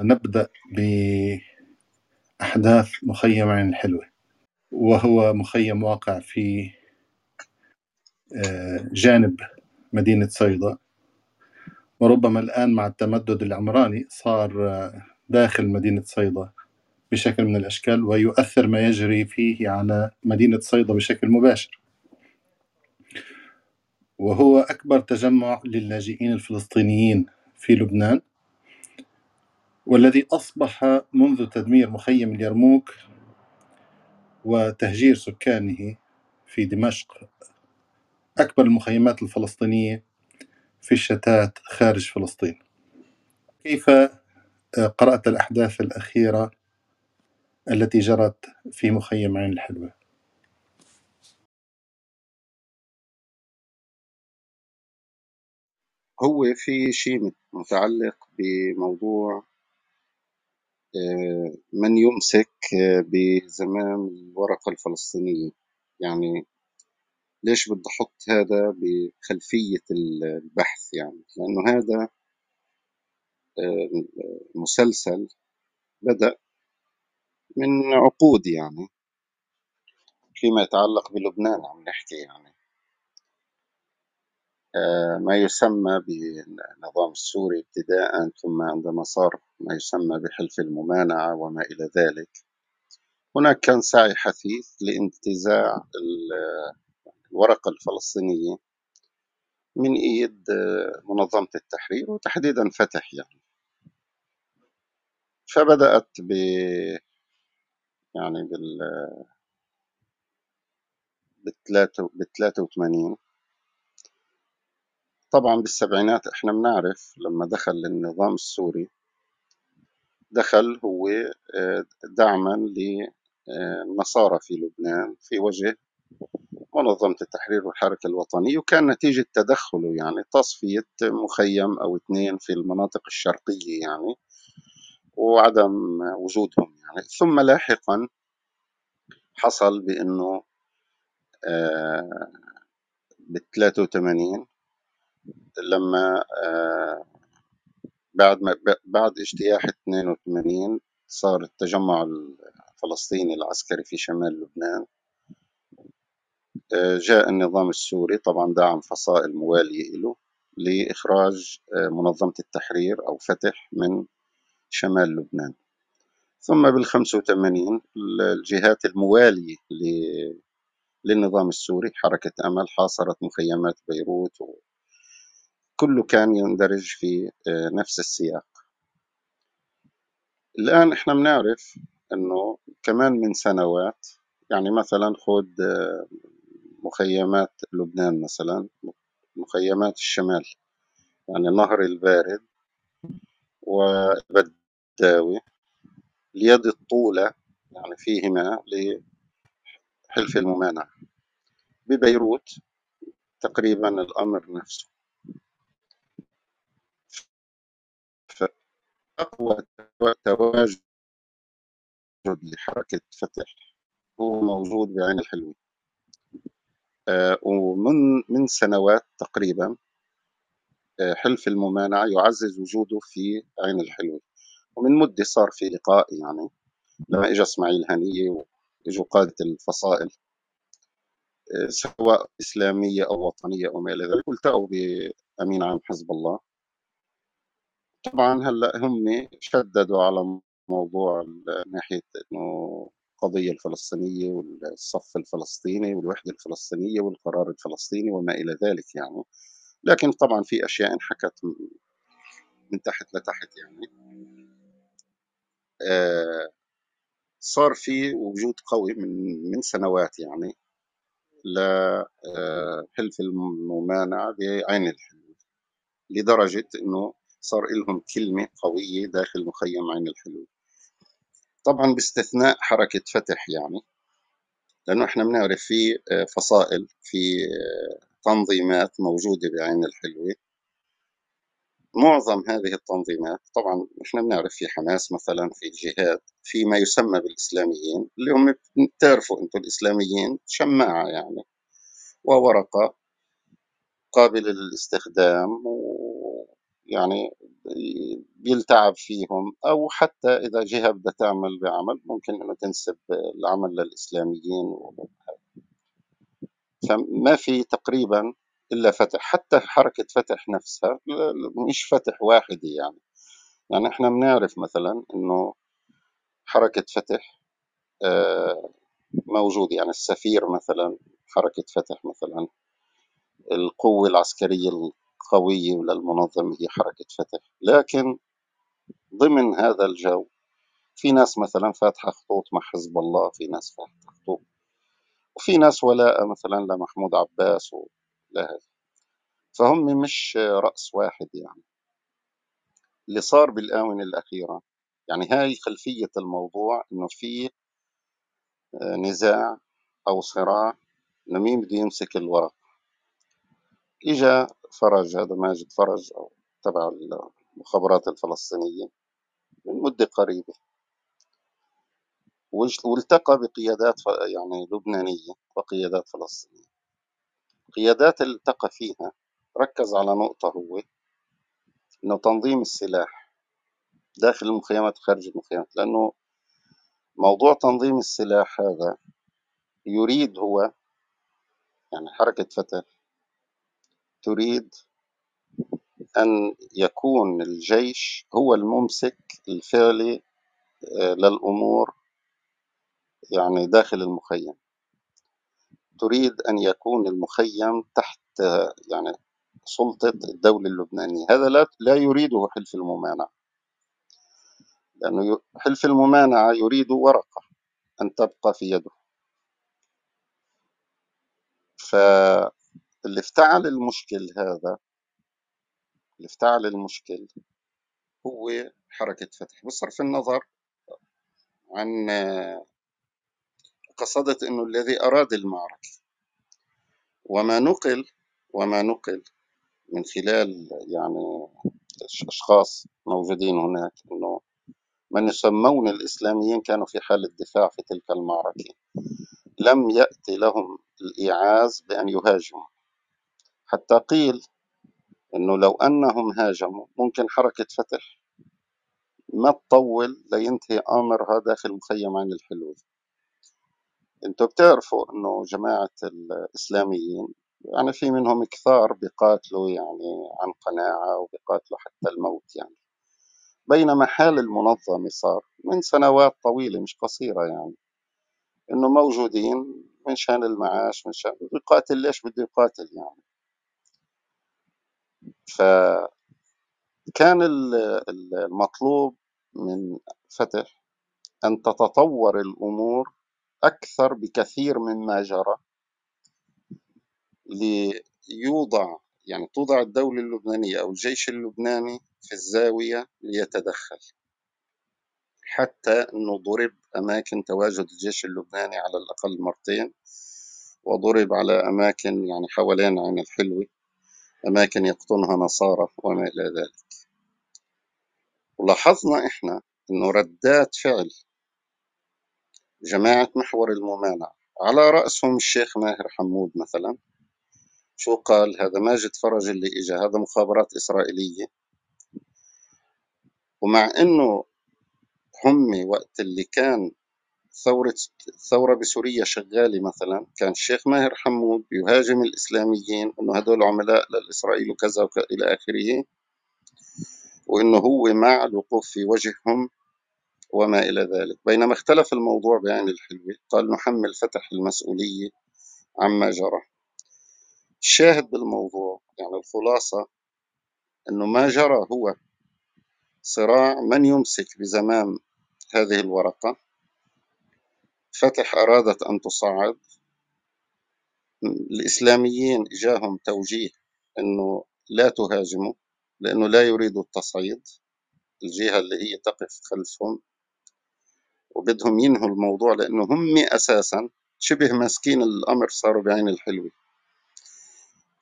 ونبدأ بأحداث مخيم عين الحلوة وهو مخيم واقع في آه، جانب مدينة صيدا. وربما الآن مع التمدد العمراني صار آه، داخل مدينة صيدا بشكل من الأشكال ويؤثر ما يجري فيه على مدينة صيدا بشكل مباشر. وهو أكبر تجمع للاجئين الفلسطينيين في لبنان. والذي أصبح منذ تدمير مخيم اليرموك وتهجير سكانه في دمشق أكبر المخيمات الفلسطينية في الشتات خارج فلسطين. كيف قرأت الأحداث الأخيرة التي جرت في مخيم عين الحلوة؟ هو في شيء متعلق بموضوع آه، من يمسك آه، بزمام الورقة الفلسطينية؟ يعني ليش بدي أحط هذا بخلفية البحث يعني؟ لأنه هذا آه، مسلسل بدأ من عقود يعني فيما يتعلق بلبنان عم نحكي يعني. ما يسمى بالنظام السوري ابتداء ثم عندما صار ما يسمى بحلف الممانعة وما إلى ذلك. هناك كان سعي حثيث لانتزاع الورقة الفلسطينية من إيد منظمة التحرير وتحديدا فتح يعني. فبدأت ب يعني بال بال 83 طبعا بالسبعينات إحنا بنعرف لما دخل النظام السوري دخل هو آه، دعما للنصارى في لبنان في وجه منظمة التحرير والحركة الوطنية وكان نتيجة تدخله يعني تصفية مخيم أو اثنين في المناطق الشرقية يعني وعدم وجودهم يعني. ثم لاحقا حصل بأنه آه، بال 83 لما آه، بعد ما بعد اجتياح 82 صار التجمع الفلسطيني العسكري في شمال لبنان آه، جاء النظام السوري طبعا دعم فصائل موالية له لإخراج آه، منظمة التحرير أو فتح من شمال لبنان. ثم بال 85 الجهات الموالية للنظام السوري حركة أمل حاصرت مخيمات بيروت كله كان يندرج في آه، نفس السياق. الآن إحنا بنعرف أنه كمان من سنوات يعني مثلا خذ آه، مخيمات لبنان مثلا مخيمات الشمال يعني نهر البارد وبداوي اليد الطولة يعني فيهما لحلف الممانعة. ببيروت تقريبا الأمر نفسه. أقوى تواجد لحركة فتح هو موجود بعين الحلوة آه، ومن من سنوات تقريبا آه، حلف الممانعة يعزز وجوده في عين الحلوة ومن مدة صار في لقاء يعني لما اجى إسماعيل هنية وإجوا قادة الفصائل آه، سواء إسلامية أو وطنية أو ما إلى ذلك والتقوا بأمين عام حزب الله. طبعا هلأ هم شددوا على موضوع ناحية إنه القضية الفلسطينية والصف الفلسطيني والوحدة الفلسطينية والقرار الفلسطيني وما إلى ذلك يعني. لكن طبعا في أشياء انحكت من تحت لتحت يعني. آه صار في وجود قوي من من سنوات يعني لحلف آه، الممانعة بعين الحلول لدرجة إنه صار لهم كلمة قوية داخل مخيم عين الحلول. طبعا باستثناء حركة فتح يعني لأنه إحنا بنعرف في آه، فصائل في آه، تنظيمات موجودة بعين الحلوة. معظم هذه التنظيمات طبعا إحنا بنعرف في حماس مثلا في الجهاد في ما يسمى بالإسلاميين اللي هم بتعرفوا أنتم الإسلاميين شماعة يعني وورقة قابلة للاستخدام و يعني بيلتعب فيهم أو حتى إذا جهة بدها تعمل بعمل ممكن إنه تنسب العمل للإسلاميين فما في تقريبا إلا فتح حتى حركة فتح نفسها مش فتح واحدة يعني. يعني إحنا بنعرف مثلا إنه حركة فتح آه، موجود يعني السفير مثلا حركة فتح مثلا القوة العسكرية القوية للمنظمة هي حركة فتح. لكن ضمن هذا الجو في ناس مثلا فاتحة خطوط مع حزب الله في ناس فاتحة خطوط وفي ناس ولاء مثلا لمحمود عباس ولهذا فهم مش رأس واحد يعني. اللي صار بالآونة الأخيرة يعني هاي خلفية الموضوع إنه في آه، نزاع أو صراع لمين بده يمسك الورق. إجا فرج هذا ماجد فرج أو تبع المخابرات الفلسطينية من مدة قريبة. والتقى بقيادات يعني لبنانية وقيادات فلسطينية. قيادات التقى فيها ركز على نقطة هو إنه تنظيم السلاح داخل المخيمات وخارج المخيمات لأنه موضوع تنظيم السلاح هذا يريد هو يعني حركة فتح تريد أن يكون الجيش هو الممسك الفعلي آه، للأمور يعني داخل المخيم. تريد أن يكون المخيم تحت يعني سلطة الدولة اللبنانية. هذا لا لا يريده حلف الممانعة. لأنه حلف الممانعة يريد ورقة أن تبقى في يده. فاللي افتعل المشكل هذا اللي افتعل المشكل هو حركة فتح بصرف النظر عن قصدة أنه الذي أراد المعركة. وما نقل وما نقل من خلال يعني أشخاص موجودين هناك أنه من يسمون الإسلاميين كانوا في حالة دفاع في تلك المعركة. لم يأتي لهم الإيعاز بأن يهاجموا. حتى قيل أنه لو أنهم هاجموا ممكن حركة فتح ما تطول لينتهي أمرها داخل مخيم عين الحلول أنتوا بتعرفوا إنه جماعة الإسلاميين يعني في منهم كثار بيقاتلوا يعني عن قناعة وبيقاتلوا حتى الموت يعني. بينما حال المنظمة صار من سنوات طويلة مش قصيرة يعني. إنه موجودين من شان المعاش من شان يقاتل ليش بده يقاتل يعني؟ فكان المطلوب من فتح أن تتطور الأمور أكثر بكثير مما جرى ليوضع يعني توضع الدولة اللبنانية أو الجيش اللبناني في الزاوية ليتدخل حتى أنه ضرب أماكن تواجد الجيش اللبناني على الأقل مرتين وضرب على أماكن يعني حوالين عين الحلوة. أماكن يقطنها نصارى وما إلى ذلك. ولاحظنا إحنا أنه ردات فعل جماعة محور الممانعة على رأسهم الشيخ ماهر حمود مثلا شو قال؟ هذا ماجد فرج اللي إجا هذا مخابرات إسرائيلية. ومع إنه هم وقت اللي كان ثورة ثورة بسوريا شغالة مثلا كان الشيخ ماهر حمود يهاجم الإسلاميين إنه هدول عملاء للإسرائيل وكذا وكذا إلى آخره وإنه هو مع الوقوف في وجههم وما إلى ذلك. بينما اختلف الموضوع بعين الحلوة قال نحمل فتح المسؤولية عما جرى. الشاهد بالموضوع يعني الخلاصة أنه ما جرى هو صراع من يمسك بزمام هذه الورقة. فتح أرادت أن تصعد. الإسلاميين جاهم توجيه أنه لا تهاجموا لأنه لا يريدوا التصعيد الجهة اللي هي تقف خلفهم. وبدهم ينهوا الموضوع لأنه هم أساسا شبه ماسكين الأمر صاروا بعين الحلوة.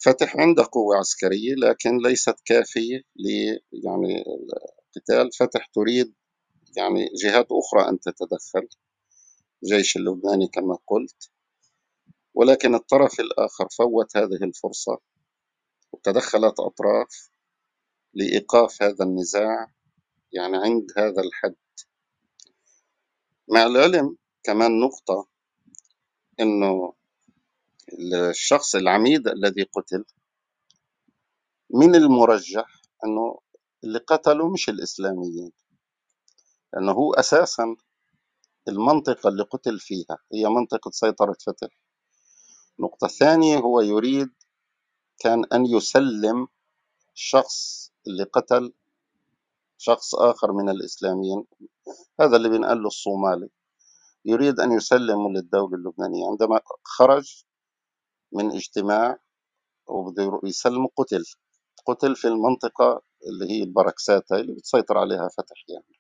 فتح عنده قوة عسكرية لكن ليست كافية ل يعني القتال. فتح تريد يعني جهات أخرى أن تتدخل. الجيش اللبناني كما قلت ولكن الطرف الآخر فوت هذه الفرصة وتدخلت أطراف لإيقاف هذا النزاع يعني عند هذا الحد. مع العلم كمان نقطة إنه الشخص العميد الذي قتل من المرجح أنه اللي قتلوا مش الإسلاميين لأنه هو أساسا المنطقة اللي قتل فيها هي منطقة سيطرة فتح النقطة الثانية هو يريد كان أن يسلم الشخص اللي قتل شخص آخر من الإسلاميين هذا اللي بنقال له الصومالي. يريد أن يسلم للدولة اللبنانية. عندما خرج من اجتماع وبده يسلم قتل. قتل في المنطقة اللي هي البركسات اللي بتسيطر عليها فتح يعني.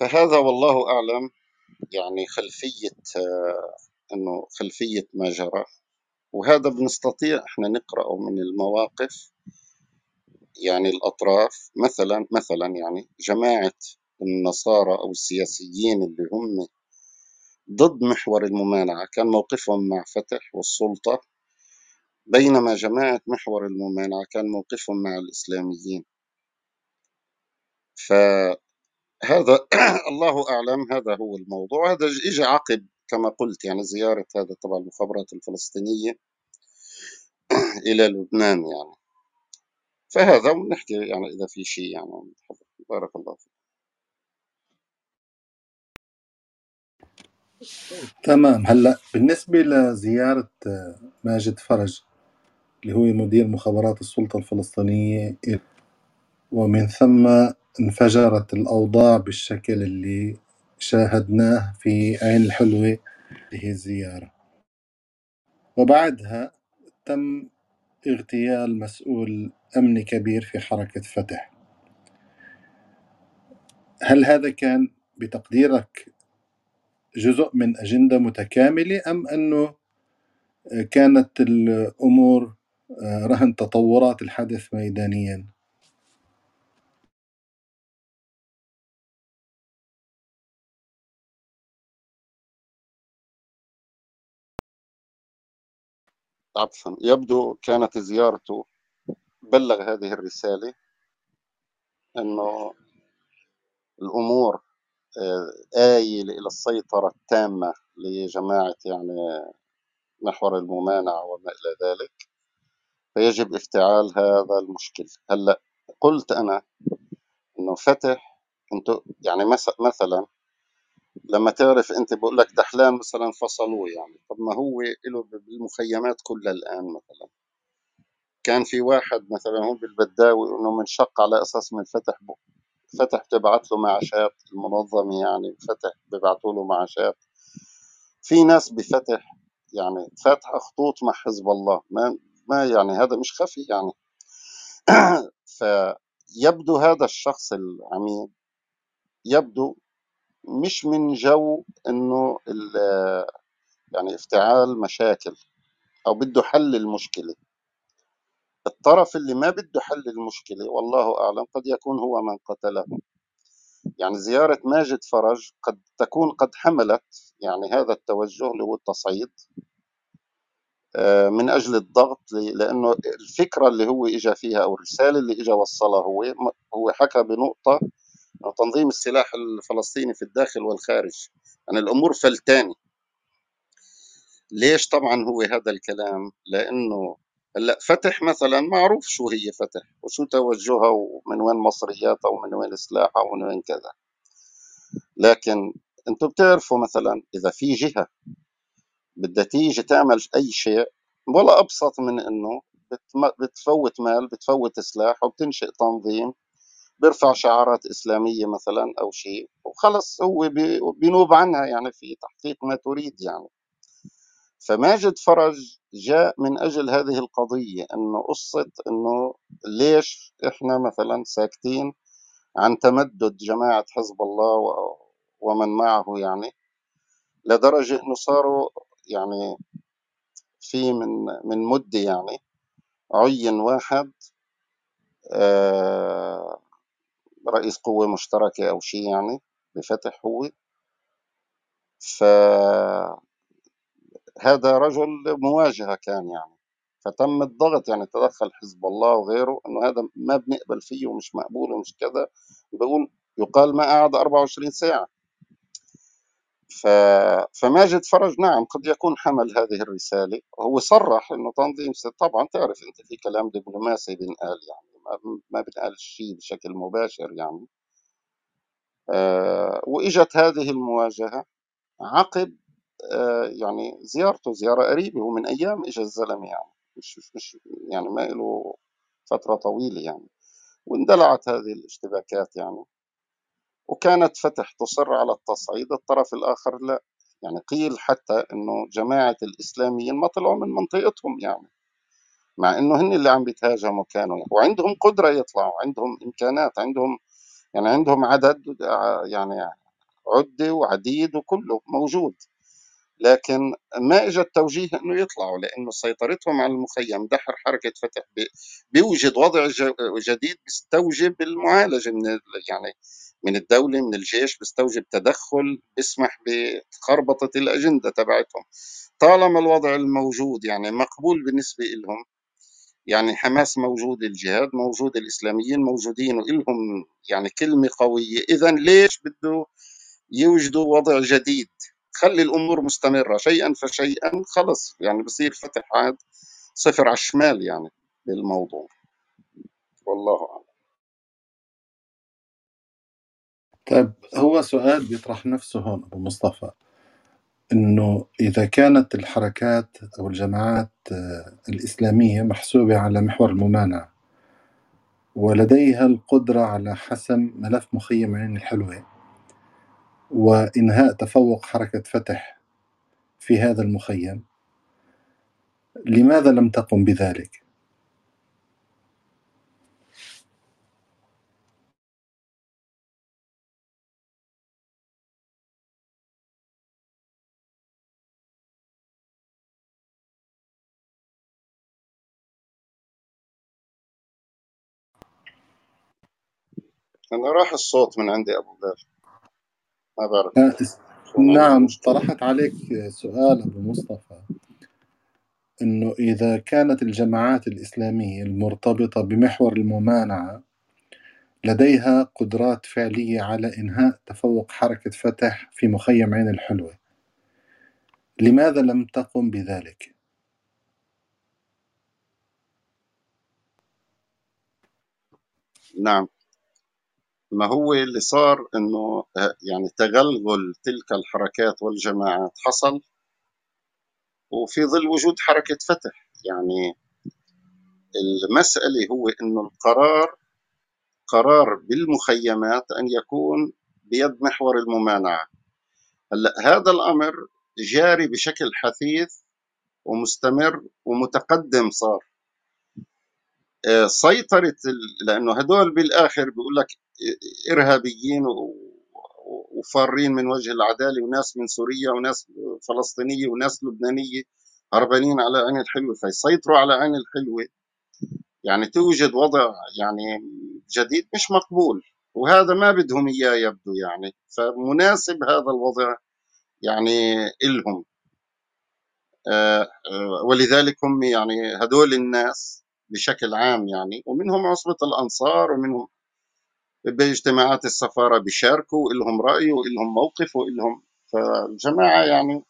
فهذا والله أعلم يعني خلفية آه، أنه خلفية ما جرى. وهذا بنستطيع إحنا نقرأه من المواقف يعني الأطراف. مثلا مثلا يعني جماعة النصارى أو السياسيين اللي هم ضد محور الممانعة. كان موقفهم مع فتح والسلطة بينما جماعة محور الممانعة كان موقفهم مع الإسلاميين. فهذا الله أعلم هذا هو الموضوع. هذا إجى عقب كما قلت يعني زيارة هذا تبع المخابرات الفلسطينية إلى لبنان يعني. فهذا ونحكي يعني إذا في شيء يعني. بارك الله فيك. تمام. هلأ بالنسبة لزيارة آه، ماجد فرج اللي هو مدير مخابرات السلطة الفلسطينية ومن ثم انفجرت الأوضاع بالشكل اللي شاهدناه في عين الحلوة هي الزيارة. وبعدها تم اغتيال مسؤول أمني كبير في حركة فتح. هل هذا كان بتقديرك جزء من أجندة متكاملة أم أنه كانت الأمور رهن تطورات الحدث ميدانيا؟ عفوا. يبدو كانت زيارته بلغ هذه الرسالة أنه الأمور آه، آيل إلى السيطرة التامة لجماعة يعني محور الممانعة وما إلى ذلك. فيجب افتعال هذا المشكل. هلأ قلت أنا إنه فتح أنتو يعني مثلا لما تعرف أنت بقول لك دحلان مثلا فصلوه يعني. طب ما هو له بالمخيمات كلها الآن مثلا. كان في واحد مثلا هون بالبداوي إنه منشق على أساس من فتح فتح بتبعت له معاشات المنظمة يعني فتح ببعثوا له معاشات. في ناس بفتح يعني فاتحة خطوط مع حزب الله. ما ما يعني هذا مش خفي يعني. فيبدو هذا الشخص العميد يبدو مش من جو إنه يعني افتعال مشاكل أو بده حل المشكلة. الطرف اللي ما بده حل المشكلة والله أعلم قد يكون هو من قتله. يعني زيارة ماجد فرج قد تكون قد حملت يعني هذا التوجه اللي هو التصعيد آه، من أجل الضغط لأنه الفكرة اللي هو إجا فيها أو الرسالة اللي إجا وصلها هو هو حكى بنقطة تنظيم السلاح الفلسطيني في الداخل والخارج. يعني الأمور فلتاني. ليش طبعا هو هذا الكلام؟ لأنه هلأ فتح مثلا معروف شو هي فتح وشو توجهها ومن وين مصرياتها ومن وين سلاحها ومن وين كذا. لكن أنتم بتعرفوا مثلا إذا في جهة بدها تيجي تعمل أي شيء ولا أبسط من إنه بتفوت مال بتفوت سلاح وبتنشئ تنظيم بيرفع شعارات إسلامية مثلا أو شيء وخلص هو بينوب عنها يعني في تحقيق ما تريد يعني. فماجد فرج جاء من أجل هذه القضية أنه قصة أنه ليش إحنا مثلا ساكتين عن تمدد جماعة حزب الله ومن معه يعني لدرجة أنه صاروا يعني في من من مدة يعني عين واحد آه، رئيس قوة مشتركة أو شيء يعني بفتح هو. ف هذا رجل مواجهة كان يعني. فتم الضغط يعني تدخل حزب الله وغيره إنه هذا ما بنقبل فيه ومش مقبول ومش كذا. بقول يقال ما قعد 24 ساعة. ف... فماجد فرج نعم قد يكون حمل هذه الرسالة. وهو صرح إنه تنظيم طبعا تعرف أنت في كلام دبلوماسي بينقال يعني. ما, بنقال شيء بشكل مباشر يعني. آه وإجت هذه المواجهة عقب آه يعني زيارته زيارة قريبة ومن أيام اجى الزلمة يعني. مش مش يعني ما له فترة طويلة يعني. واندلعت هذه الاشتباكات يعني. وكانت فتح تصر على التصعيد الطرف الآخر لا. يعني قيل حتى أنه جماعة الإسلاميين ما طلعوا من منطقتهم يعني. مع أنه هن اللي عم بيتهاجموا كانوا. وعندهم قدرة يطلعوا عندهم إمكانات عندهم يعني عندهم عدد يعني عدة وعديد وكله موجود لكن ما اجى التوجيه إنه يطلعوا لأنه سيطرتهم على المخيم دحر حركة فتح بيوجد وضع جديد بيستوجب المعالجة من يعني من الدولة من الجيش بيستوجب تدخل بيسمح بخربطة الأجندة تبعتهم طالما الوضع الموجود يعني مقبول بالنسبة لهم يعني حماس موجود الجهاد موجود الإسلاميين موجودين والهم يعني كلمة قوية. اذا ليش بده يوجدوا وضع جديد؟ خلي الأمور مستمرة شيئا فشيئا خلص. يعني بصير فتح عاد صفر على الشمال يعني للموضوع والله أعلم. طيب هو سؤال بيطرح نفسه هون أبو مصطفى. إنه إذا كانت الحركات أو الجماعات آه، الإسلامية محسوبة على محور الممانعة ولديها القدرة على حسم ملف مخيم عين الحلوة وإنهاء تفوق حركة فتح في هذا المخيم لماذا لم تقم بذلك؟ أنا راح الصوت من عندي أبو بلال. ما بعرف. آه، نعم طرحت عليك سؤال أبو مصطفى. إنه إذا كانت الجماعات الإسلامية المرتبطة بمحور الممانعة لديها قدرات فعلية على إنهاء تفوق حركة فتح في مخيم عين الحلوة. لماذا لم تقم بذلك؟ نعم. ما هو اللي صار إنه آه، يعني تغلغل تلك الحركات والجماعات حصل وفي ظل وجود حركة فتح. يعني المسألة هو إنه القرار قرار بالمخيمات أن يكون بيد محور الممانعة. هلأ هذا الأمر جاري بشكل حثيث ومستمر ومتقدم صار. سيطرة لأنه هدول بالآخر بيقول لك إرهابيين وفارين من وجه العدالة وناس من سوريا وناس فلسطينية وناس لبنانية هربانين على عين الحلوة. فيسيطروا على عين الحلوة. يعني توجد وضع يعني جديد مش مقبول وهذا ما بدهم إياه يبدو يعني. فمناسب هذا الوضع يعني إلهم. آه، آه، ولذلك هم يعني هدول الناس بشكل عام يعني ومنهم عصبة الأنصار ومنهم باجتماعات السفارة بيشاركوا لهم رأي ولهم موقف ولهم فالجماعة يعني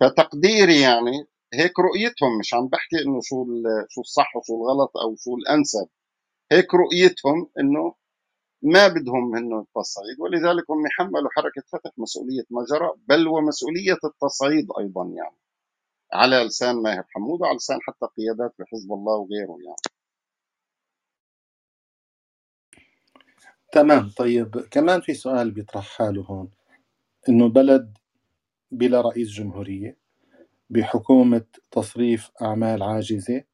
فتقديري يعني هيك رؤيتهم مش عم بحكي إنه شو شو الصح وشو الغلط أو شو الأنسب. هيك رؤيتهم إنه ما بدهم إنه التصعيد ولذلك هم حملوا حركة فتح مسؤولية ما جرى بل ومسؤولية التصعيد أيضا يعني. على لسان ماهر حمود وعلى لسان حتى قيادات بحزب الله وغيره يعني. تمام طيب. كمان في سؤال بيطرح حاله هون. إنه بلد بلا رئيس جمهورية بحكومة تصريف أعمال عاجزة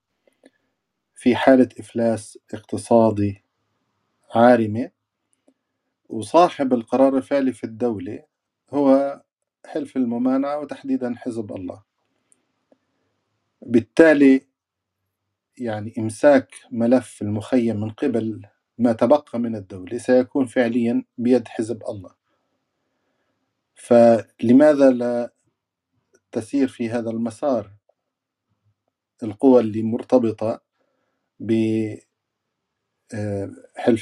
في حالة إفلاس اقتصادي عارمة وصاحب القرار الفعلي في الدولة هو حلف الممانعة وتحديدا حزب الله. بالتالي يعني إمساك ملف المخيم من قبل ما تبقى من الدولة سيكون فعليا بيد حزب الله. فلماذا لا تسير في هذا المسار القوى اللي مرتبطة بحلف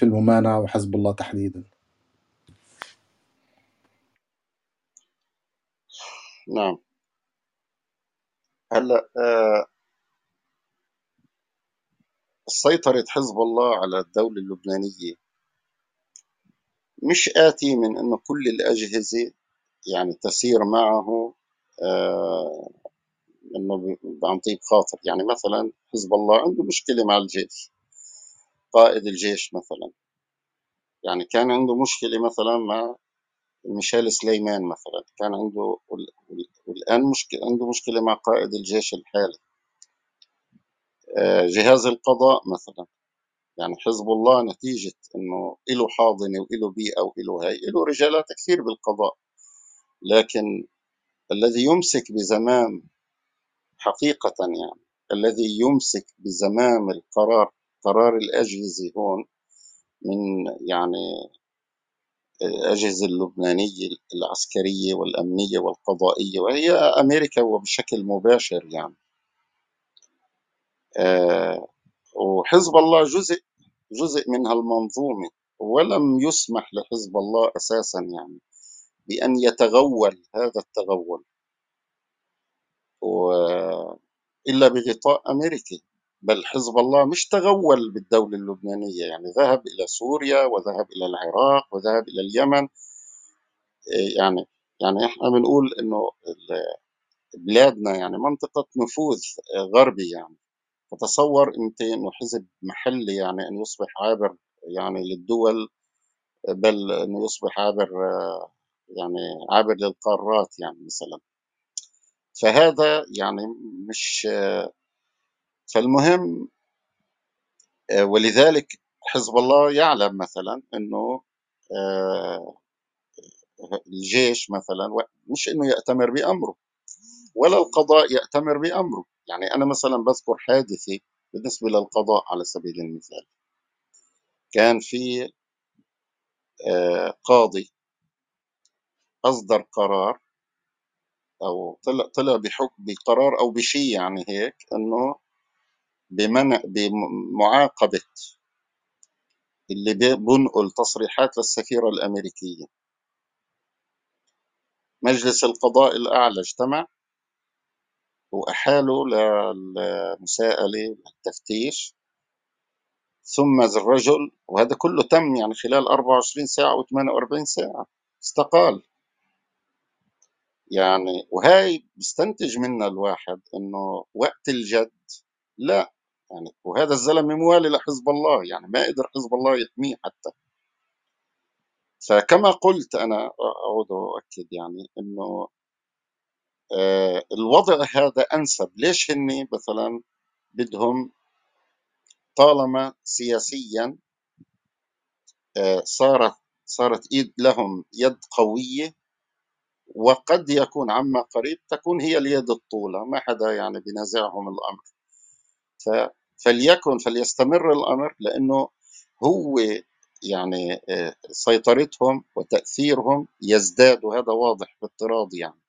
الممانعة وحزب الله تحديدا؟ نعم. هلا آه، سيطرة حزب الله على الدولة اللبنانية مش آتي من أنه كل الأجهزة يعني تسير معه آه، إنه عن طيب خاطر. يعني مثلا حزب الله عنده مشكلة مع الجيش قائد الجيش مثلا. يعني كان عنده مشكلة مثلا مع ميشيل سليمان مثلا كان عنده والآن مشكله عنده مشكلة مع قائد الجيش الحالي. آه، جهاز القضاء مثلا. يعني حزب الله نتيجة إنه له حاضنة وله بيئة وله هاي له رجالات كثير بالقضاء. لكن الذي يمسك بزمام حقيقة يعني الذي يمسك بزمام القرار قرار الأجهزة هون من يعني الأجهزة اللبنانية العسكرية والأمنية والقضائية وهي أمريكا وبشكل مباشر يعني. آه وحزب الله جزء جزء من هالمنظومة ولم يسمح لحزب الله أساسا يعني بأن يتغول هذا التغول و إلا بغطاء أمريكي بل حزب الله مش تغول بالدولة اللبنانية يعني ذهب إلى سوريا وذهب إلى العراق وذهب إلى اليمن. إيه يعني يعني إحنا بنقول إنه بلادنا يعني منطقة نفوذ غربي يعني. فتصور أنت إنه حزب محلي يعني ان يصبح عابر يعني للدول بل إنه يصبح عابر يعني عابر للقارات يعني مثلا. فهذا يعني مش فالمهم آه، ولذلك حزب الله يعلم مثلا إنه آه، الجيش مثلا مش إنه يأتمر بأمره ولا القضاء يأتمر بأمره. يعني أنا مثلا بذكر حادثة بالنسبة للقضاء على سبيل المثال. كان في آه، قاضي أصدر قرار أو طلع طلع بحكم بقرار أو بشيء يعني هيك إنه بمنع بمعاقبة اللي بنقل تصريحات للسفيرة الأمريكية. مجلس القضاء الأعلى اجتمع وأحالوا للمساءلة والتفتيش ثم الرجل وهذا كله تم يعني خلال 24 ساعة أو 48 ساعة استقال. يعني وهي بيستنتج منها الواحد إنه وقت الجد لا. يعني. وهذا الزلمة موالي لحزب الله يعني ما قدر حزب الله يحميه حتى. فكما قلت أنا أعود وأؤكد يعني أنه آه، الوضع هذا أنسب. ليش هني؟ مثلا بدهم طالما سياسيا آه، صارت صارت إيد لهم يد قوية وقد يكون عما قريب تكون هي اليد الطولى ما حدا يعني بنازعهم الأمر. فليكن فليستمر الأمر لأنه هو يعني آه، سيطرتهم وتأثيرهم يزداد وهذا واضح باضطراد يعني.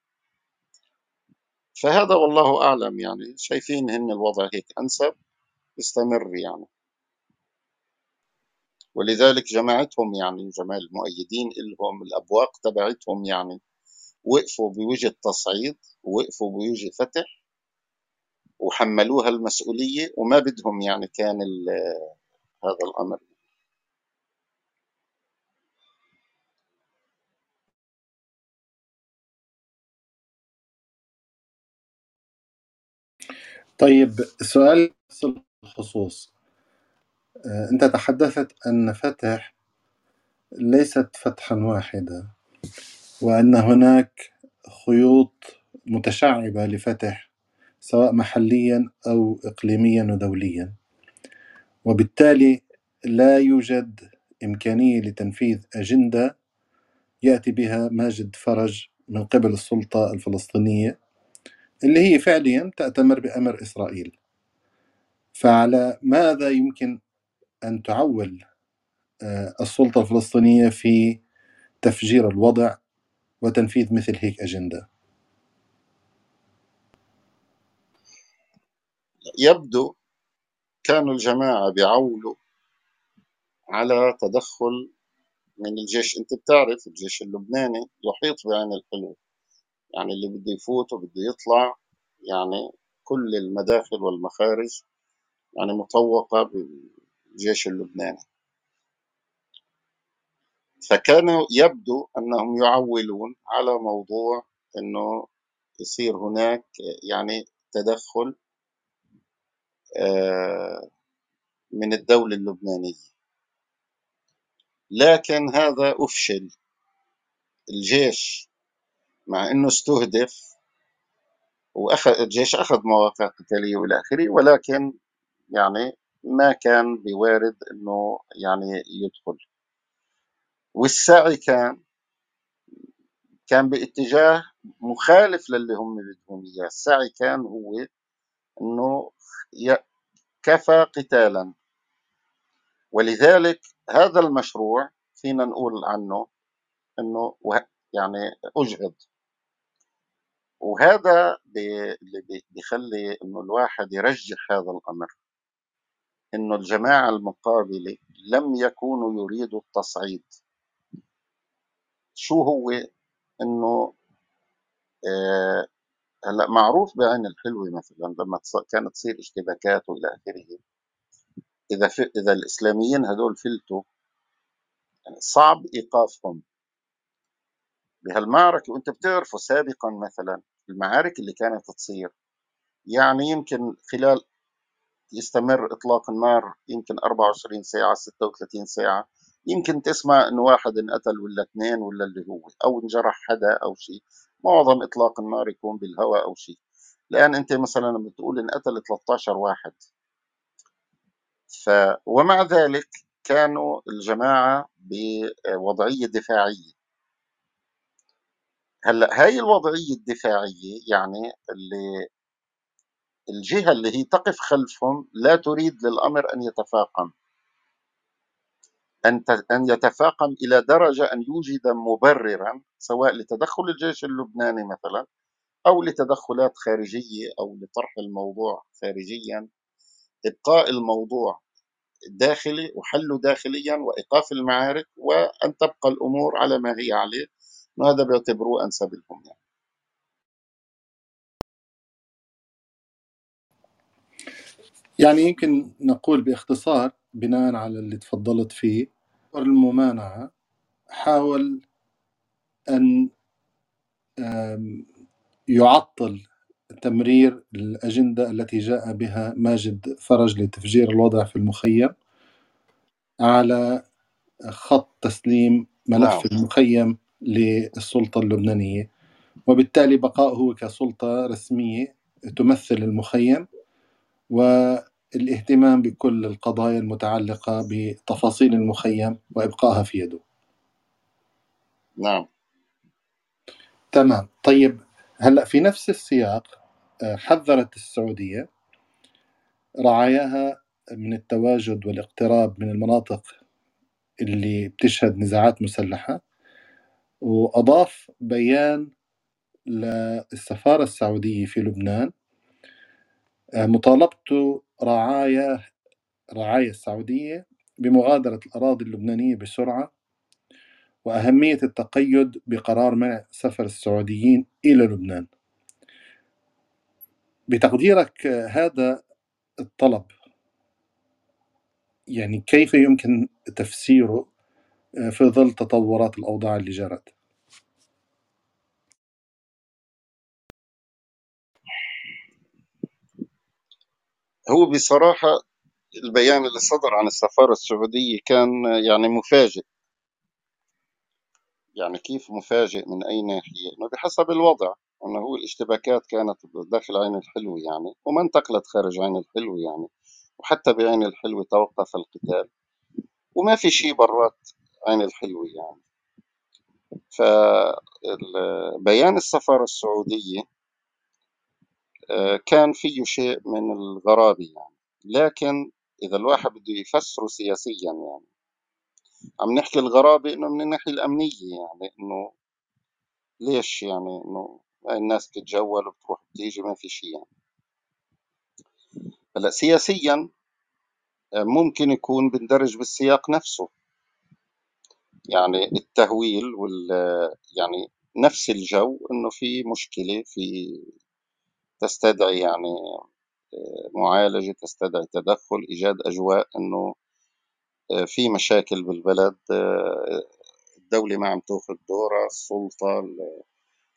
فهذا والله أعلم يعني. شايفين هن الوضع هيك أنسب يستمر يعني. ولذلك جماعتهم يعني جماعة المؤيدين لهم الأبواق تبعتهم يعني وقفوا بوجه التصعيد ووقفوا بوجه فتح وحملوها المسؤولية وما بدهم يعني كان هذا الأمر. طيب سؤال الخصوص آه، أنت تحدثت أن فتح ليست فتحا واحدة وأن هناك خيوط متشعبة لفتح سواء محليا أو إقليميا ودوليا. وبالتالي لا يوجد إمكانية لتنفيذ أجندة يأتي بها ماجد فرج من قبل السلطة الفلسطينية اللي هي فعليا تأتمر بأمر إسرائيل. فعلى ماذا يمكن أن تعول آه، السلطة الفلسطينية في تفجير الوضع وتنفيذ مثل هيك أجندة؟ يبدو كانوا الجماعة بيعولوا على تدخل من الجيش. أنت بتعرف الجيش اللبناني يحيط بعين الحلو يعني اللي بده يفوت وبده يطلع يعني كل المداخل والمخارج يعني مطوقة بالجيش اللبناني. فكانوا يبدو أنهم يعولون على موضوع أنه يصير هناك يعني تدخل من الدولة اللبنانية. لكن هذا أفشل. الجيش مع أنه استهدف وأخذ الجيش أخذ مواقع قتالية وإلى آخره ولكن يعني ما كان بوارد أنه يعني يدخل. والسعي كان كان باتجاه مخالف للي هم بدهم إياه، السعي كان هو إنه كفى قتالا. ولذلك هذا المشروع فينا نقول عنه إنه يعني أجهض. وهذا اللي بيخلي إنه الواحد يرجح هذا الأمر. إنه الجماعة المقابلة لم يكونوا يريدوا التصعيد. شو هو؟ إنه آه هلأ معروف بعين الحلوه مثلا لما كانت تصير اشتباكات وإلى آخره. إذا إذا الإسلاميين هذول فلتوا يعني صعب إيقافهم. بهالمعركة وأنت بتعرفوا سابقا مثلا المعارك اللي كانت تصير يعني يمكن خلال يستمر إطلاق النار يمكن 24 ساعة 36 ساعة يمكن تسمع انه واحد انقتل ولا اثنين ولا اللي هو أو انجرح حدا أو شيء. معظم إطلاق النار يكون بالهواء أو شيء. لأن أنت مثلا لما بتقول انقتل 13 واحد ف ومع ذلك كانوا الجماعة بوضعية دفاعية. هلأ هاي الوضعية الدفاعية يعني اللي الجهة اللي هي تقف خلفهم لا تريد للأمر أن يتفاقم. أن يتفاقم إلى درجة أن يوجد مبررا سواء لتدخل الجيش اللبناني مثلا أو لتدخلات خارجية أو لطرح الموضوع خارجيا إبقاء الموضوع داخلي وحله داخليا وإيقاف المعارك وأن تبقى الأمور على ما هي عليه وهذا بيعتبروه أنسب لهم يعني. يعني يمكن نقول باختصار بناء على اللي تفضلت فيه الممانعة حاول أن يعطل تمرير الأجندة التي جاء بها ماجد فرج لتفجير الوضع في المخيم على خط تسليم ملف. المخيم للسلطة اللبنانية وبالتالي بقائه كسلطة رسمية تمثل المخيم والاهتمام بكل القضايا المتعلقة بتفاصيل المخيم وإبقائها في يده. نعم. تمام. طيب هلأ في نفس السياق آه، حذرت السعودية رعاياها من التواجد والاقتراب من المناطق اللي بتشهد نزاعات مسلحة وأضاف بيان للسفارة السعودية في لبنان مطالبته رعاية رعاية السعودية بمغادرة الأراضي اللبنانية بسرعة وأهمية التقيد بقرار منع سفر السعوديين إلى لبنان. بتقديرك هذا الطلب يعني كيف يمكن تفسيره في ظل تطورات الأوضاع اللي جرت؟ هو بصراحة البيان اللي صدر عن السفارة السعودية كان يعني مفاجئ يعني كيف مفاجئ من أي ناحية؟ إنه بحسب الوضع إنه هو الاشتباكات كانت داخل عين الحلو يعني وما انتقلت خارج عين الحلو يعني وحتى بعين الحلو توقف القتال وما في شيء برات عين الحلو يعني فبيان السفارة السعودية كان فيه شيء من الغرابة يعني. لكن إذا الواحد بده يفسره سياسيا يعني عم نحكي الغرابة إنه من الناحية الأمنية يعني إنه ليش يعني إنه الناس تتجول وبتروح بتيجي ما في شيء يعني. هلأ سياسيا آه، ممكن يكون بندرج بالسياق نفسه. يعني التهويل وال يعني نفس الجو إنه في مشكلة في تستدعي يعني آه، معالجة تستدعي تدخل إيجاد أجواء إنه آه، في مشاكل بالبلد الدولة ما عم تاخذ دورها السلطة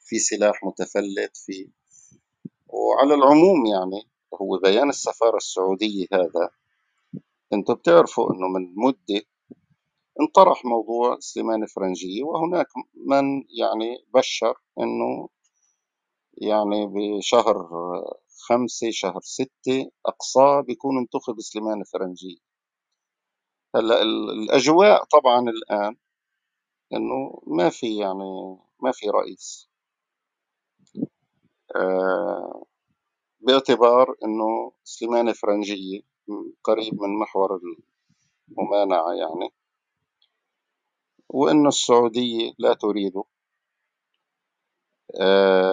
في سلاح متفلت في وعلى العموم يعني هو بيان السفارة السعودية هذا أنتم بتعرفوا إنه من مدة انطرح موضوع سليمان فرنجية وهناك من يعني بشر إنه يعني بشهر خمسة شهر ستة أقصاه بيكون انتخب سليمان فرنجية هلأ الأجواء طبعا الآن إنه ما في يعني ما في رئيس. آه باعتبار إنه سليمان فرنجية قريب من محور الممانعة يعني وإنه السعودية لا تريده. آه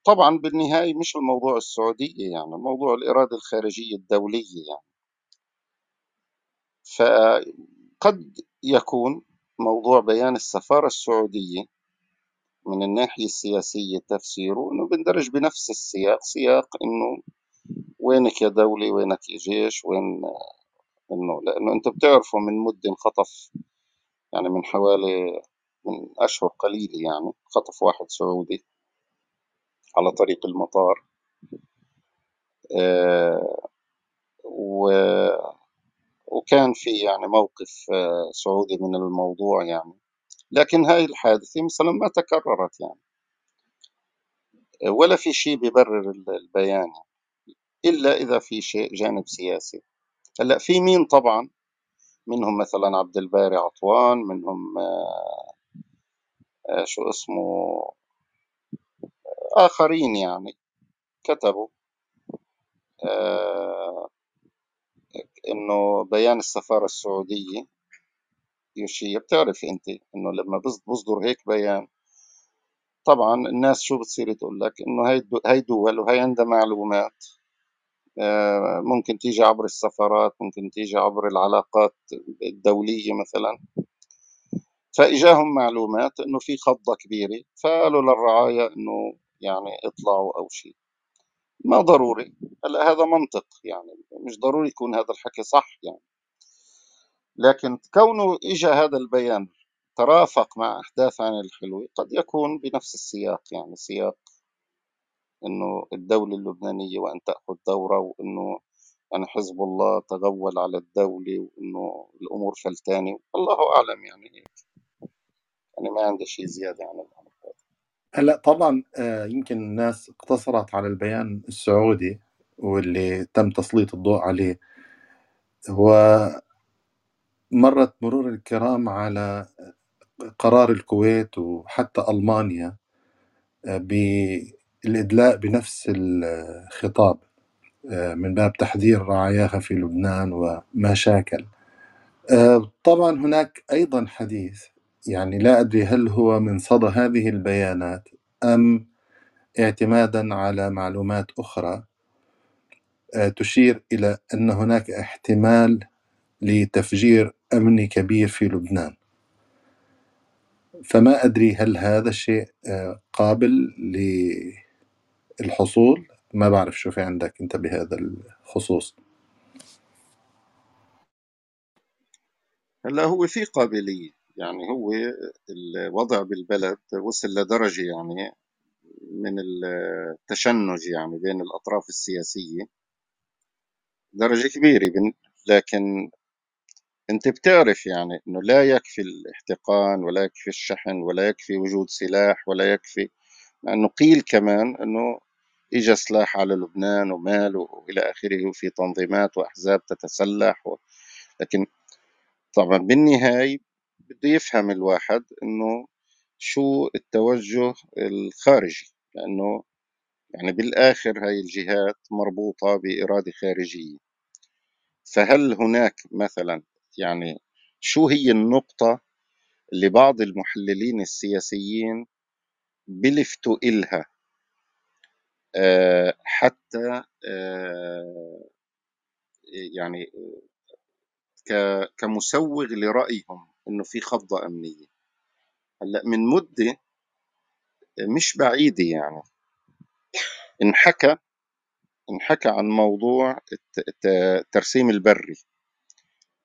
وطبعا بالنهاية مش الموضوع السعودية يعني موضوع الإرادة الخارجية الدولية يعني. فقد يكون موضوع بيان السفارة السعودية من الناحية السياسية تفسيره إنه بندرج بنفس السياق سياق إنه وينك يا دولة وينك يا جيش وين إنه لأنه أنتم بتعرفوا من مدة انخطف يعني من حوالي من أشهر قليلة يعني خطف واحد سعودي. على طريق المطار. آه و وكان في يعني موقف آه سعودي من الموضوع يعني. لكن هاي الحادثة مثلا ما تكررت يعني. ولا في شيء بيبرر البيان إلا إذا في شيء جانب سياسي. هلأ في مين طبعا؟ منهم مثلا عبد الباري عطوان منهم آه، شو اسمه؟ آخرين يعني كتبوا آه، إنه بيان السفارة السعودية يشير بتعرف أنت إنه لما بصدر هيك بيان طبعا الناس شو بتصير تقول لك؟ إنه هاي هاي دول وهي عندها معلومات آه، ممكن تيجي عبر السفارات ممكن تيجي عبر العلاقات الدولية مثلا. فإجاهم معلومات إنه في خضة كبيرة فقالوا للرعايا إنه يعني اطلعوا أو شيء. ما ضروري. هلا هذا منطق يعني مش ضروري يكون هذا الحكي صح يعني. لكن كونه إجا هذا البيان ترافق مع أحداث عن الحلوة قد يكون بنفس السياق يعني سياق إنه الدولة اللبنانية وأن تأخذ دورة وإنه يعني حزب الله تغول على الدولة وإنه الأمور فلتانة. الله أعلم يعني يعني ما عندي شيء زيادة عن الأمر. هلأ طبعا آه، يمكن الناس اقتصرت على البيان السعودي واللي تم تسليط الضوء عليه. هو مرت مرور الكرام على قرار الكويت وحتى ألمانيا آه، الإدلاء بنفس الخطاب آه، من باب تحذير رعاياها في لبنان وما شاكل. آه، طبعا هناك أيضا حديث يعني لا أدري هل هو من صدى هذه البيانات أم اعتمادا على معلومات أخرى آه، تشير إلى أن هناك احتمال لتفجير أمني كبير في لبنان. فما أدري هل هذا الشيء قابل الحصول ما بعرف شو في عندك أنت بهذا الخصوص. هلا هو في قابلية. يعني هو الوضع بالبلد وصل لدرجة يعني من التشنج يعني بين الأطراف السياسية. درجة كبيرة لكن أنت بتعرف يعني أنه لا يكفي الاحتقان ولا يكفي الشحن ولا يكفي وجود سلاح ولا يكفي. لأنه قيل كمان أنه إجا سلاح على لبنان ومال وإلى آخره وفي تنظيمات وأحزاب تتسلح و... لكن طبعا بالنهاية بده يفهم الواحد إنه شو التوجه الخارجي لأنه يعني بالآخر هاي الجهات مربوطة بإرادة خارجية. فهل هناك مثلا يعني شو هي النقطة اللي بعض المحللين السياسيين بلفتوا إلها؟ آه، حتى آه، يعني كمسوغ لرأيهم إنه في خضة أمنية. هلأ من مدة مش بعيدة يعني. انحكى انحكى عن موضوع الترسيم البري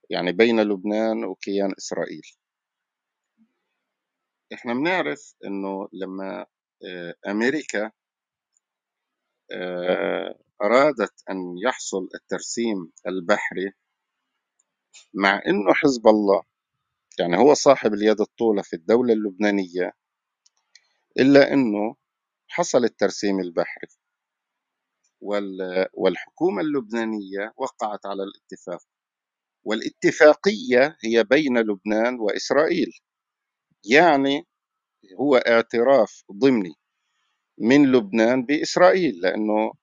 يعني بين لبنان وكيان إسرائيل. إحنا بنعرف إنه لما آه، أمريكا آه، أرادت أن يحصل الترسيم البحري مع إنه حزب الله يعني هو صاحب اليد الطولة في الدولة اللبنانية إلا إنه حصل الترسيم البحري. والحكومة اللبنانية وقعت على الاتفاق. والاتفاقية هي بين لبنان وإسرائيل. يعني هو اعتراف ضمني من لبنان بإسرائيل لأنه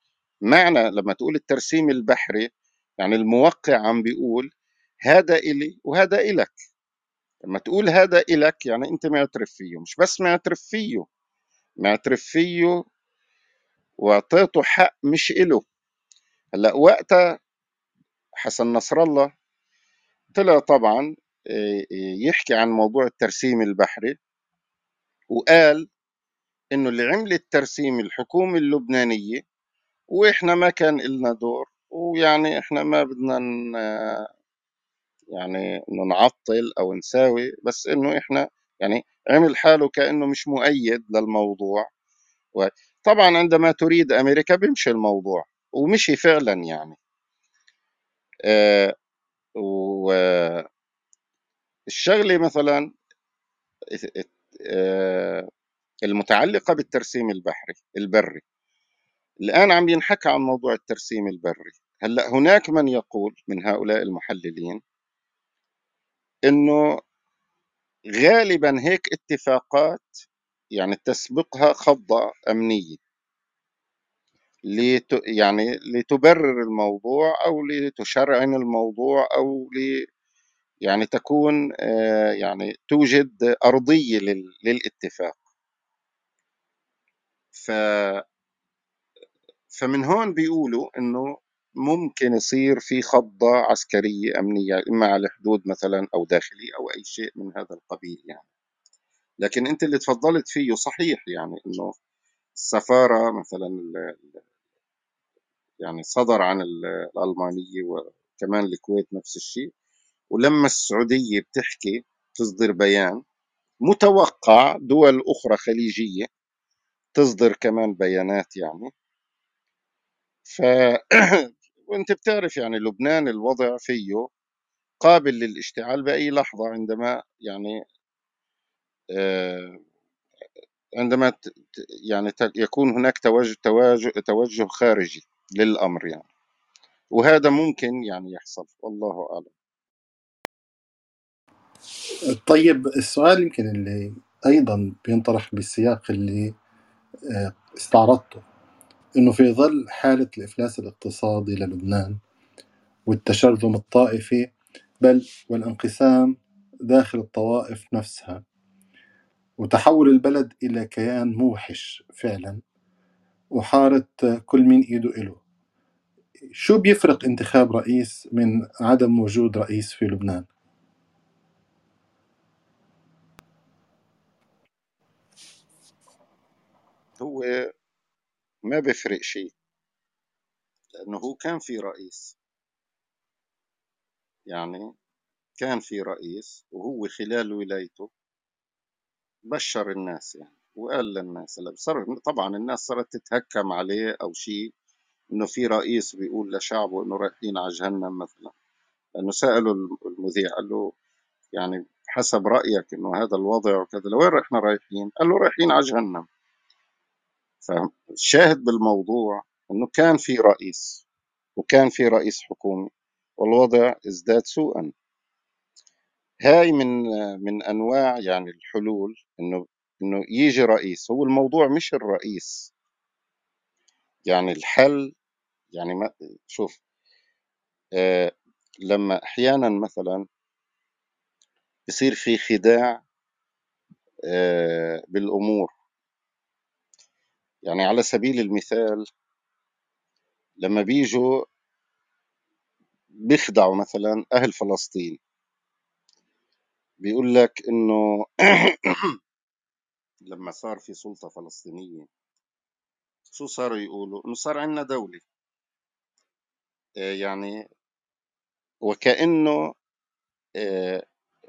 معنى لما تقول الترسيم البحري يعني الموقع عم بيقول هذا إلي وهذا إلك. لما تقول هذا إلك يعني أنت معترف فيه مش بس معترف فيه معترف فيه واعطيته حق مش إله. هلأ وقتها حسن نصر الله طلع طبعا آه، يحكي عن موضوع الترسيم البحري وقال إنه اللي عمل الترسيم الحكومة اللبنانية وإحنا ما كان لنا دور ويعني إحنا ما بدنا يعني انه نعطل أو نساوي بس إنه إحنا يعني عمل حاله كأنه مش مؤيد للموضوع. طبعا عندما تريد أمريكا بيمشي الموضوع ومشي فعلا يعني. آه والشغله مثلا آه المتعلقة بالترسيم البحري البري. الآن عم ينحكى عن موضوع الترسيم البري. هلأ هناك من يقول من هؤلاء المحللين أنه غالبا هيك اتفاقات يعني تسبقها خضة أمنية. لت يعني لتبرر الموضوع أو لتشرعن الموضوع أو ل يعني تكون آه، يعني توجد أرضية للاتفاق. ف فمن هون بيقولوا إنه ممكن يصير في خضة عسكرية أمنية إما على الحدود مثلا أو داخلي أو أي شيء من هذا القبيل يعني. لكن أنت اللي تفضلت فيه صحيح يعني أنه السفارة مثلا يعني صدر عن الألمانية وكمان الكويت نفس الشيء. ولما السعودية بتحكي تصدر بيان متوقع دول أخرى خليجية تصدر كمان بيانات يعني. ف وأنت بتعرف يعني لبنان الوضع فيه قابل للاشتعال بأي لحظة عندما يعني آه، عندما يعني يكون هناك توجه توجه توجه خارجي للأمر يعني. وهذا ممكن يعني يحصل والله أعلم. طيب السؤال يمكن اللي أيضا بينطرح بالسياق اللي آه، استعرضته. إنه في ظل حالة الإفلاس الاقتصادي للبنان والتشرذم الطائفي بل والانقسام داخل الطوائف نفسها وتحول البلد إلى كيان موحش فعلا وحارة كل مين إيده إله شو بيفرق انتخاب رئيس من عدم وجود رئيس في لبنان؟ هو ما بيفرق شيء لأنه هو كان في رئيس. يعني كان في رئيس وهو خلال ولايته بشر الناس يعني وقال للناس هلا صار طبعا الناس صارت تتهكم عليه أو شيء إنه في رئيس بيقول لشعبه إنه رايحين على جهنم مثلا. لأنه سألوا المذيع قال له يعني حسب رأيك إنه هذا الوضع وكذا لوين إحنا رايحين؟ قال له رايحين على جهنم. فالشاهد بالموضوع إنه كان في رئيس وكان في رئيس حكومي والوضع ازداد سوءا. هاي من من أنواع يعني الحلول إنه إنه يجي رئيس هو الموضوع مش الرئيس. يعني الحل يعني ما شوف آه لما أحيانا مثلا بصير في خداع آه بالأمور. يعني على سبيل المثال لما بيجوا بيخدعوا مثلا أهل فلسطين بيقول لك إنه لما صار في سلطة فلسطينية شو صاروا يقولوا؟ إنه صار عندنا دولة. آه، يعني وكأنه آه،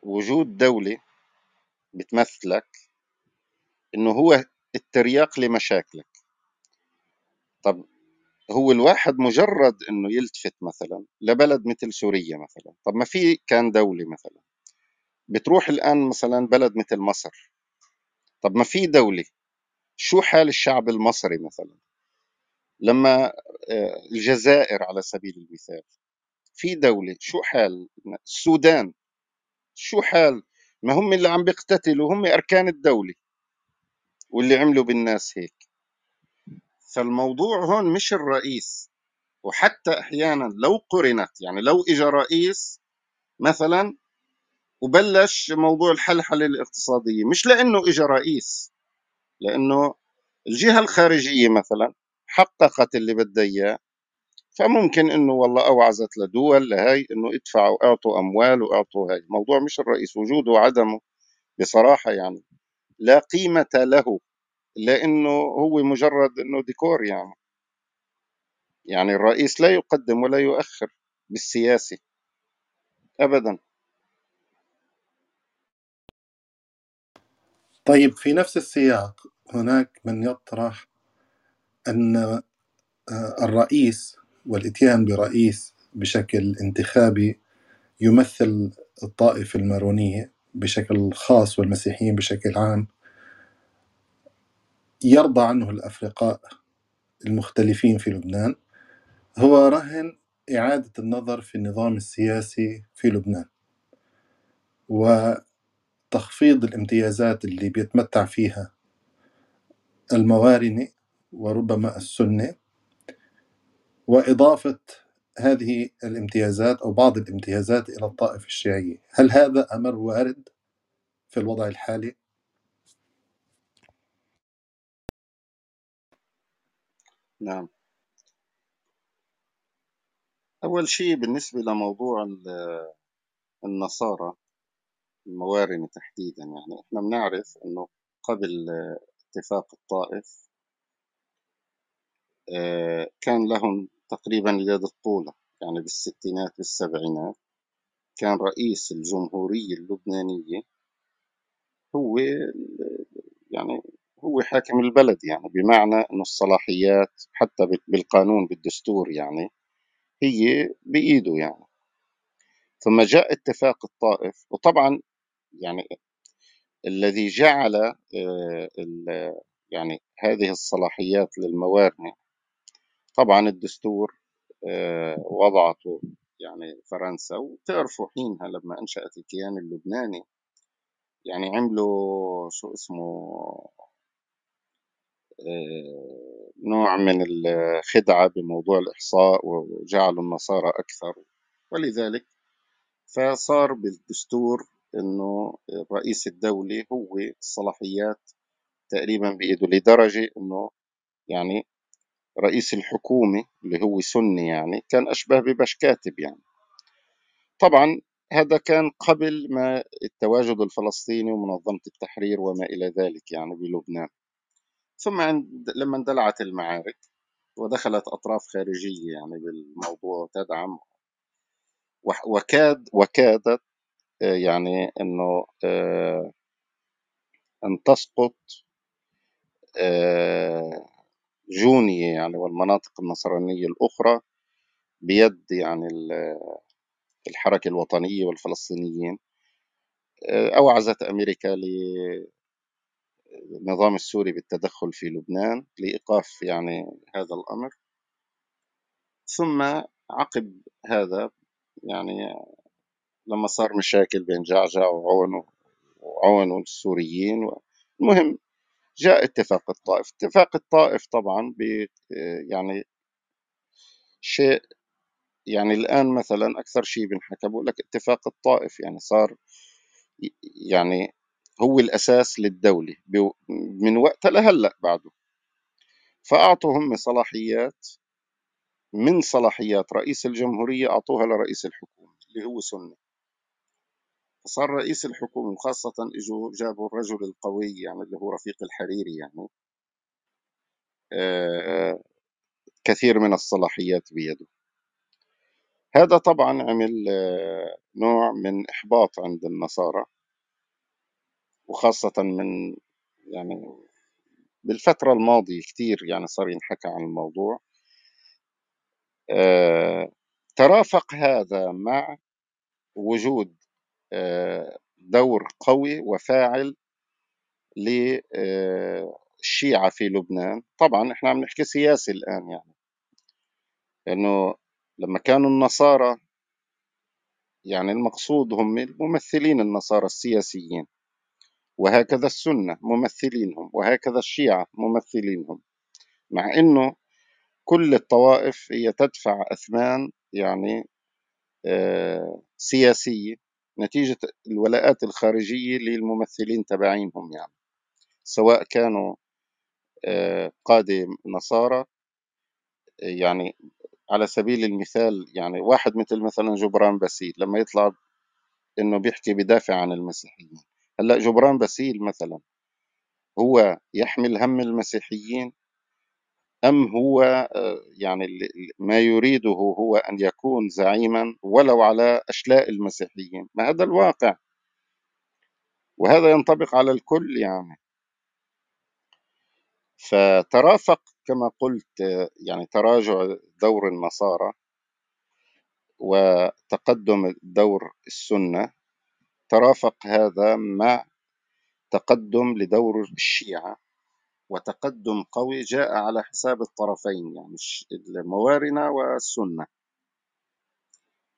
وجود دولة بتمثلك إنه هو الترياق لمشاكلك. طب هو الواحد مجرد إنه يلتفت مثلا لبلد مثل سوريا مثلا طب ما في كان دولة مثلا بتروح الآن مثلا بلد مثل مصر طب ما في دولة شو حال الشعب المصري مثلا؟ لما آه، الجزائر على سبيل المثال في دولة شو حال؟ السودان شو حال؟ ما هم اللي عم بيقتتلوا هم أركان الدولة. واللي عملوا بالناس هيك. فالموضوع هون مش الرئيس وحتى أحيانا لو قرنت يعني لو إجا رئيس مثلا وبلش موضوع الحلحلة الاقتصادية مش لأنه إجا رئيس لأنه الجهة الخارجية مثلا حققت اللي بدها إياه فممكن إنه والله أوعزت لدول لهي إنه ادفعوا أعطوا أموال وأعطوا هاي. الموضوع مش الرئيس وجوده وعدمه بصراحة يعني لا قيمة له لأنه هو مجرد إنه ديكور يعني. يعني الرئيس لا يقدم ولا يؤخر بالسياسة ابدا. طيب في نفس السياق هناك من يطرح أن آه، الرئيس والإتيان برئيس بشكل انتخابي يمثل الطائفة المارونية. بشكل خاص والمسيحيين بشكل عام يرضى عنه الأفرقاء المختلفين في لبنان. هو رهن إعادة النظر في النظام السياسي في لبنان وتخفيض الامتيازات اللي بيتمتع فيها الموارنة وربما السنة وإضافة هذه الامتيازات أو بعض الامتيازات إلى الطائفة الشيعية هل هذا أمر وارد في الوضع الحالي؟ نعم أول شيء بالنسبة لموضوع النصارى الموارنة تحديدا يعني إحنا بنعرف إنه قبل اتفاق الطائف آه، كان لهم تقريبا اليد الطولة يعني بالستينات بالسبعينات كان رئيس الجمهورية اللبنانية هو يعني هو حاكم البلد يعني بمعنى إنه الصلاحيات حتى بالقانون بالدستور يعني هي بإيده يعني. ثم جاء اتفاق الطائف وطبعا يعني الذي جعل آه، يعني هذه الصلاحيات للموارنة طبعا الدستور آه، وضعته يعني فرنسا وتعرفوا حينها لما أنشأت الكيان اللبناني. يعني عملوا شو اسمه آه، نوع من الخدعة بموضوع الإحصاء وجعلوا النصارى أكثر. ولذلك فصار بالدستور إنه رئيس الدولة هو الصلاحيات تقريبا بإيده لدرجة إنه يعني رئيس الحكومة اللي هو سني يعني كان أشبه ببش كاتب يعني. طبعا هذا كان قبل ما التواجد الفلسطيني ومنظمة التحرير وما إلى ذلك يعني بلبنان. ثم عند لما اندلعت المعارك ودخلت أطراف خارجية يعني بالموضوع تدعم وكاد وكادت آه، يعني أنه آه، أن تسقط آه، جونية يعني والمناطق النصرانية الأخرى بيد يعني الحركة الوطنية والفلسطينيين أوعزت أمريكا للنظام السوري بالتدخل في لبنان لإيقاف يعني هذا الأمر. ثم عقب هذا يعني لما صار مشاكل بين جعجع وعون وعون السوريين المهم جاء اتفاق الطائف. اتفاق الطائف طبعا ب يعني شيء يعني الآن مثلا أكثر شيء بنحكى بقول لك اتفاق الطائف يعني صار يعني هو الأساس للدولة من وقتها لهلأ بعده. فأعطوا هم صلاحيات من صلاحيات رئيس الجمهورية أعطوها لرئيس الحكومة اللي هو سني فصار رئيس الحكومة وخاصة اجوا جابوا الرجل القوي يعني اللي هو رفيق الحريري يعني. آه، كثير من الصلاحيات بيده. هذا طبعا عمل آه، نوع من إحباط عند النصارى وخاصة من يعني بالفترة الماضية كثير يعني صار ينحكى عن الموضوع. آه، ترافق هذا مع وجود دور قوي وفاعل للشيعة في لبنان. طبعا إحنا عم نحكي سياسي الآن يعني. لأنه لما كانوا النصارى يعني المقصود هم الممثلين النصارى السياسيين. وهكذا السنة ممثلينهم وهكذا الشيعة ممثلينهم. مع أنه كل الطوائف هي تدفع أثمان يعني آه، سياسية. نتيجة الولاءات الخارجية للممثلين تبعينهم يعني. سواء كانوا آه، قادة نصارى يعني على سبيل المثال يعني واحد مثل مثلا جبران باسيل لما يطلع إنه بيحكي بدافع عن المسيحيين. هلأ جبران باسيل مثلا هو يحمل هم المسيحيين أم هو آه، يعني ما يريده هو أن يكون زعيما ولو على أشلاء المسيحيين؟ ما هذا الواقع. وهذا ينطبق على الكل يعني. فترافق كما قلت آه، يعني تراجع دور النصارى وتقدم دور السنة ترافق هذا مع تقدم لدور الشيعة. وتقدم قوي جاء على حساب الطرفين يعني الموارنة والسنة.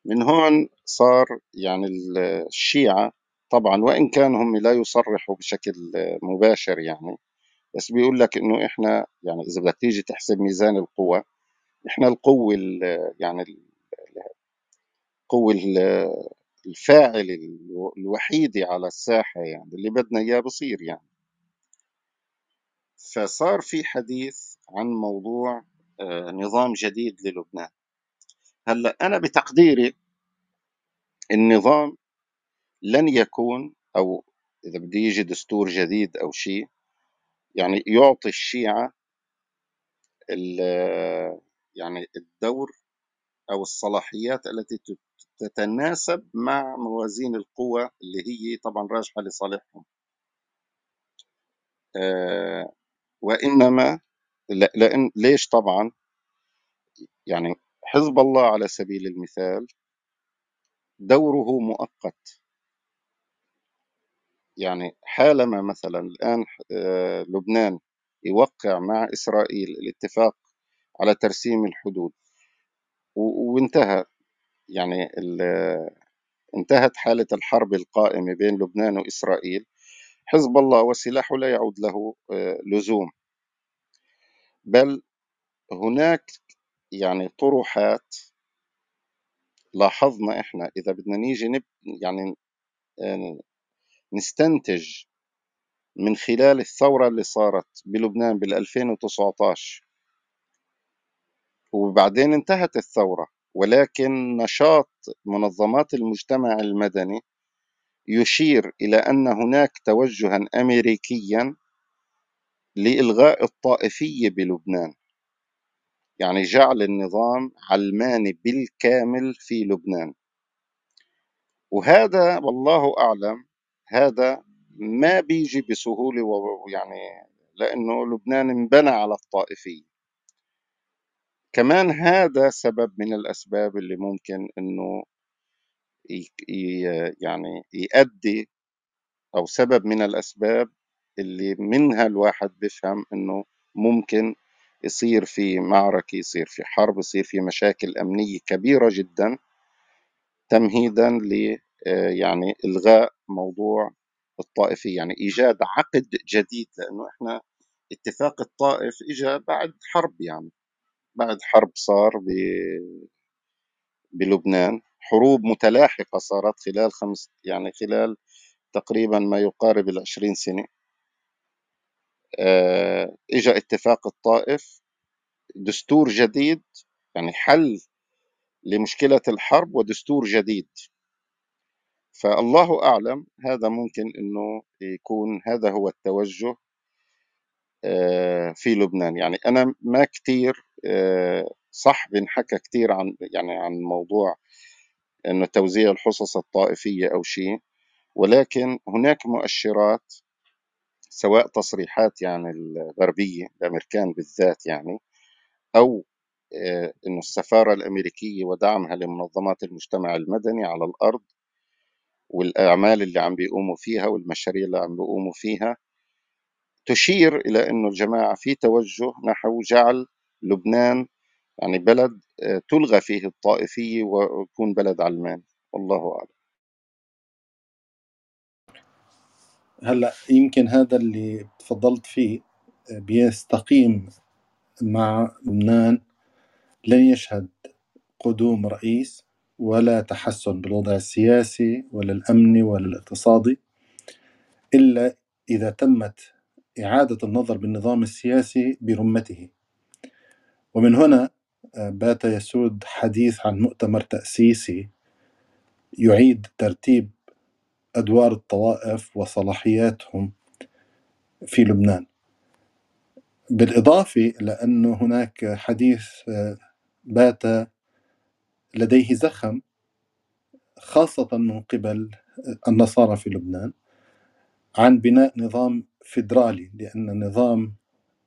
من هون صار يعني الشيعة طبعا وإن كان هم لا يصرحوا بشكل مباشر يعني بس بيقول لك إنه إحنا يعني إذا بدك تيجي تحسب ميزان القوى إحنا القوة يعني القوة الفاعلة الوحيدة على الساحة يعني اللي بدنا إياه بصير يعني. فصار في حديث عن موضوع آه، نظام جديد للبنان. هلأ أنا بتقديري النظام لن يكون أو إذا بده يجي دستور جديد أو شيء يعني يعطي الشيعة يعني الدور أو الصلاحيات التي تتناسب مع موازين القوى اللي هي طبعا راجحة لصالحهم. وإنما لأن ليش طبعا؟ يعني حزب الله على سبيل المثال دوره مؤقت. يعني حالما مثلا الآن آه، لبنان يوقع مع إسرائيل الاتفاق على ترسيم الحدود وانتهى. يعني انتهت حالة الحرب القائمة بين لبنان وإسرائيل حزب الله وسلاحه لا يعود له آه، لزوم. بل هناك يعني طروحات لاحظنا إحنا إذا بدنا نيجي نب يعني آه، نستنتج من خلال الثورة اللي صارت بلبنان بال 2019 وبعدين انتهت الثورة ولكن نشاط منظمات المجتمع المدني يشير إلى أن هناك توجها أمريكيا لإلغاء الطائفية بلبنان. يعني جعل النظام علماني بالكامل في لبنان. وهذا والله أعلم هذا ما بيجي بسهولة ويعني لأنه لبنان انبنى على الطائفية. كمان هذا سبب من الأسباب اللي ممكن أنه يعني يؤدي أو سبب من الأسباب اللي منها الواحد بيفهم أنه ممكن يصير في معركة يصير في حرب يصير في مشاكل أمنية كبيرة جدا تمهيدا ل آه، يعني إلغاء موضوع الطائفية. يعني إيجاد عقد جديد لأنه إحنا اتفاق الطائف إجا بعد حرب يعني بعد حرب صار ب... بلبنان. حروب متلاحقة صارت خلال خمس يعني خلال تقريبا ما يقارب العشرين سنة. آه، إجا اتفاق الطائف دستور جديد يعني حل لمشكلة الحرب ودستور جديد. فالله أعلم هذا ممكن أنه يكون هذا هو التوجه آه، في لبنان. يعني أنا ما كتير آه، صح بنحكى كتير عن يعني عن موضوع أنه توزيع الحصص الطائفية أو شيء. ولكن هناك مؤشرات سواء تصريحات يعني الغربية الأمريكان بالذات يعني أو آه، أنه السفارة الأمريكية ودعمها لمنظمات المجتمع المدني على الأرض والأعمال اللي عم بيقوموا فيها والمشاريع اللي عم بيقوموا فيها تشير إلى أنه الجماعة في توجه نحو جعل لبنان يعني بلد آه، تلغى فيه الطائفية ويكون بلد علماني والله أعلم. هلأ يمكن هذا اللي تفضلت فيه بيستقيم مع لبنان لن يشهد قدوم رئيس ولا تحسن بالوضع السياسي ولا الأمني ولا الاقتصادي إلا إذا تمت إعادة النظر بالنظام السياسي برمته. ومن هنا بات يسود حديث عن مؤتمر تأسيسي يعيد ترتيب أدوار الطوائف وصلاحياتهم في لبنان. بالإضافة إلى أنه هناك حديث آه، بات لديه زخم خاصة من قبل النصارى في لبنان عن بناء نظام فيدرالي لأن النظام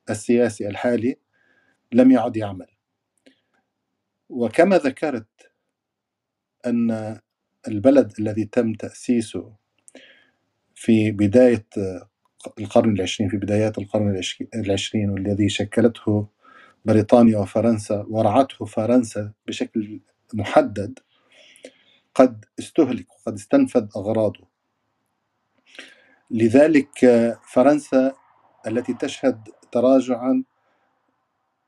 السياسي الحالي لم يعد يعمل. وكما ذكرت أن البلد الذي تم تأسيسه في بداية القرن العشرين في بدايات القرن العشرين والذي شكلته بريطانيا وفرنسا ورعته فرنسا بشكل محدد قد استهلك وقد استنفذ أغراضه. لذلك فرنسا التي تشهد تراجعا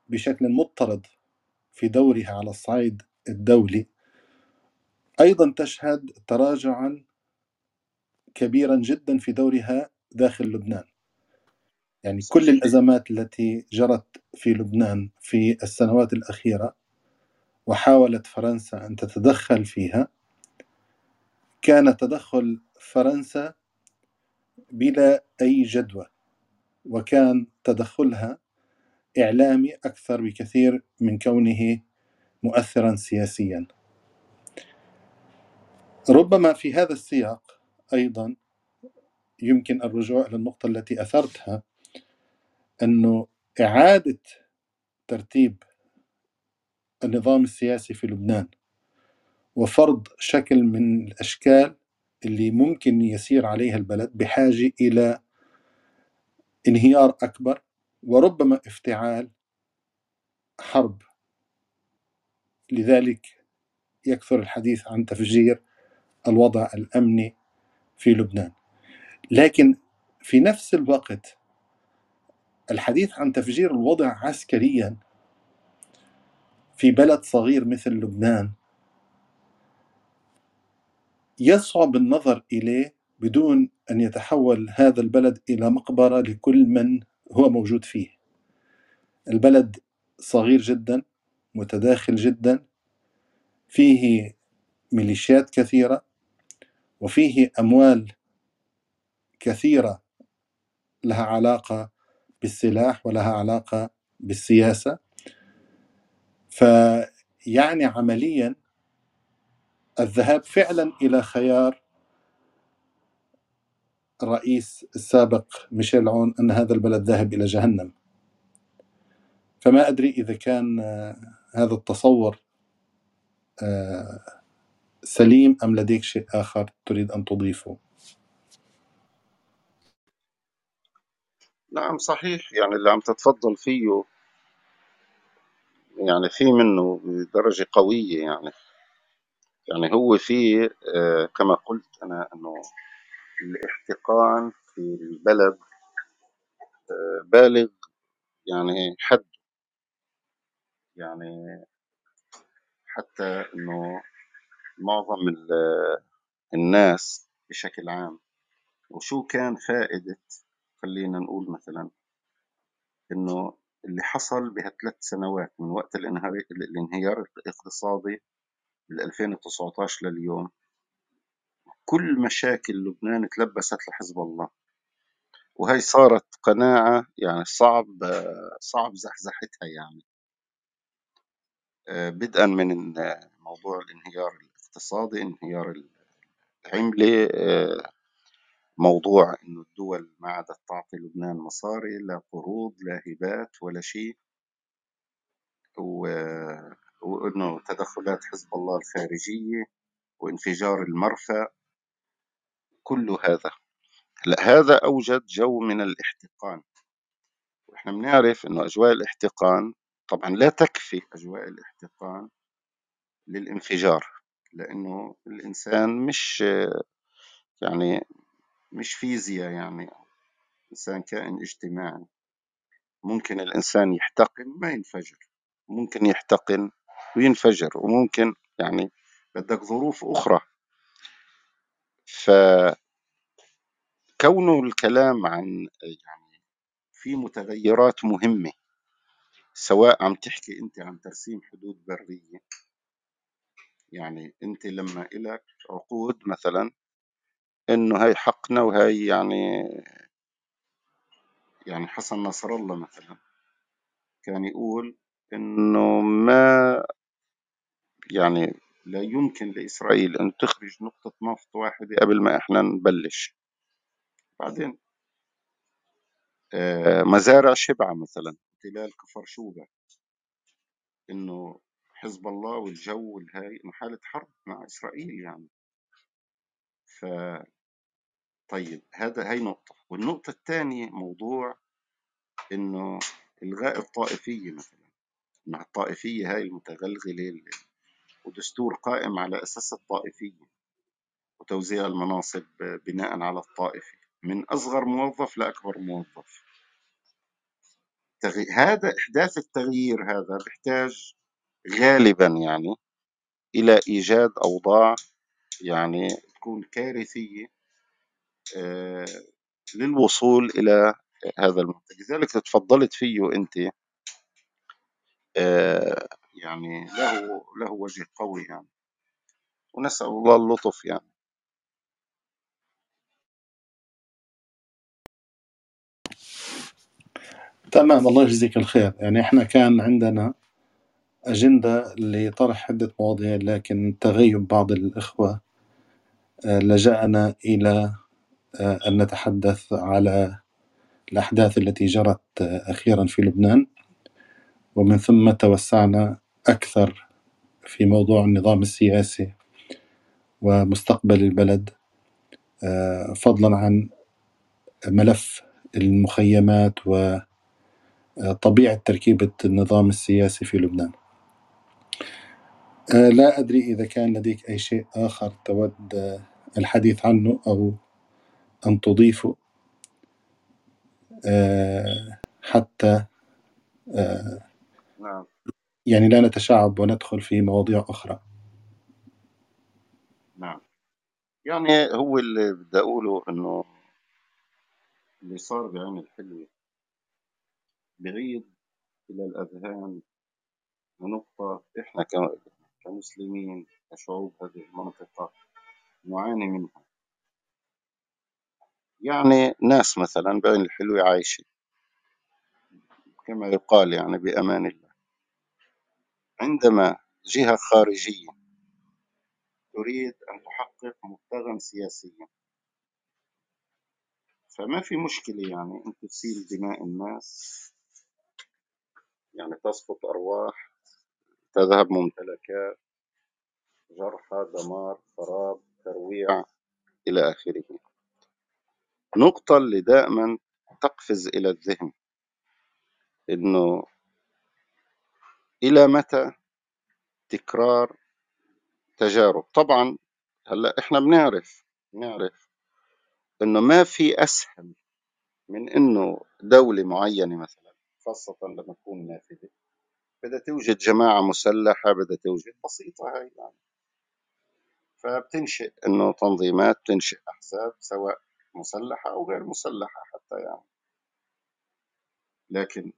بشكل مضطرد في دورها على الصعيد الدولي. أيضا تشهد تراجعا كبيرا جدا في دورها داخل لبنان. يعني كل الأزمات التي جرت في لبنان في السنوات الأخيرة وحاولت فرنسا أن تتدخل فيها كان تدخل فرنسا بلا أي جدوى وكان تدخلها إعلامي أكثر بكثير من كونه مؤثرا سياسيا. ربما في هذا السياق أيضا يمكن الرجوع إلى النقطة التي أثرتها أنه إعادة ترتيب النظام السياسي في لبنان وفرض شكل من الأشكال اللي ممكن يسير عليها البلد بحاجة إلى انهيار أكبر وربما افتعال حرب. لذلك يكثر الحديث عن تفجير الوضع الأمني في لبنان. لكن في نفس الوقت الحديث عن تفجير الوضع عسكريا في بلد صغير مثل لبنان يصعب النظر إليه بدون أن يتحول هذا البلد إلى مقبرة لكل من هو موجود فيه. البلد صغير جدا متداخل جدا فيه ميليشيات كثيرة وفيه أموال كثيرة لها علاقة بالسلاح ولها علاقة بالسياسة فيعني عمليا الذهاب فعلا إلى خيار الرئيس السابق ميشيل عون أن هذا البلد ذاهب إلى جهنم. فما أدري إذا كان هذا التصور سليم أم لديك شيء آخر تريد أن تضيفه؟ نعم صحيح. يعني اللي عم تتفضل فيه يعني في منه بدرجة قوية يعني. يعني هو في آه، كما قلت أنا أنه الاحتقان في البلد آه، بالغ يعني حد. يعني حتى إنه معظم الناس بشكل عام. وشو كان فائدة خلينا نقول مثلا إنه اللي حصل بهالثلاث سنوات من وقت الانهيار الاقتصادي بال 2019 لليوم كل مشاكل لبنان تلبست لحزب الله. وهي صارت قناعة يعني صعب صعب زحزحتها يعني. آه، بدءا من موضوع الانهيار الاقتصادي انهيار العملة آه، موضوع إنه الدول ما عادت تعطي لبنان مصاري لا قروض لا هبات ولا شيء. وإنه تدخلات حزب الله الخارجية وانفجار المرفأ. كل هذا؟ هلا هذا أوجد جو من الاحتقان. وإحنا بنعرف إنه أجواء الاحتقان طبعا لا تكفي أجواء الاحتقان للانفجار لأنه الإنسان مش يعني مش فيزياء يعني الإنسان كائن اجتماعي. ممكن الإنسان يحتقن ما ينفجر ممكن يحتقن وينفجر وممكن يعني بدك ظروف أخرى. ف كونه الكلام عن يعني في متغيرات مهمة سواء عم تحكي أنت عن ترسيم حدود برية يعني أنت لما إلك عقود مثلا إنه هاي حقنا وهاي يعني يعني حسن نصر الله مثلا كان يقول إنه ما يعني لا يمكن لإسرائيل أن تخرج نقطة نفط واحدة قبل ما إحنا نبلش. بعدين آه، مزارع شبعة مثلا تلال كفر شوبة. إنه حزب الله والجو والهاي إنه حالة حرب مع إسرائيل يعني. ف طيب هذا هاي نقطة. والنقطة الثانية موضوع إنه إلغاء الطائفية مثلا. مع الطائفية هاي المتغلغلة ودستور قائم على أساس الطائفية وتوزيع المناصب بناء على الطائفة. من أصغر موظف لأكبر موظف. هذا إحداث التغيير هذا بيحتاج غالبا يعني إلى إيجاد أوضاع يعني تكون كارثية آه، للوصول إلى هذا المنتج لذلك تفضلت فيه أنت آه، يعني له له وجه قوي يعني. ونسأل الله اللطف يعني. تمام الله يجزيك الخير. يعني إحنا كان عندنا أجندة لطرح عدة مواضيع لكن تغيب بعض الإخوة. آه، لجأنا إلى آه، أن نتحدث على الأحداث التي جرت آه، أخيرا في لبنان. ومن ثم توسعنا أكثر في موضوع النظام السياسي ومستقبل البلد. فضلا عن ملف المخيمات وطبيعة تركيبة النظام السياسي في لبنان. آه، لا أدري إذا كان لديك أي شيء آخر تود آه، الحديث عنه أو أن تضيفه آه، حتى نعم. يعني لا نتشعب وندخل في مواضيع أخرى. نعم. يعني هو اللي بدي أقوله إنه اللي صار بعين الحلوة بعيد إلى الأذهان ونقطة. إحنا كمسلمين كشعوب هذه المنطقة نعاني منها. يعني ناس مثلا بعين الحلوة عايشة كما يقال يعني بأمان الله. عندما جهة خارجية تريد أن تحقق مبتغى سياسيا فما في مشكلة يعني أن تسيل دماء الناس يعني تسقط أرواح تذهب ممتلكات جرحى دمار خراب ترويع إلى آخره. نقطة اللي دائما تقفز إلى الذهن إنه إلى متى تكرار تجارب؟ طبعا هلأ إحنا بنعرف بنعرف إنه ما في أسهل من إنه دولة معينة مثلا خاصة لما تكون نافذة. بدها توجد جماعة مسلحة بدها توجد بسيطة هاي يعني. فبتنشئ إنه تنظيمات تنشئ أحزاب سواء مسلحة أو غير مسلحة حتى يعني. لكن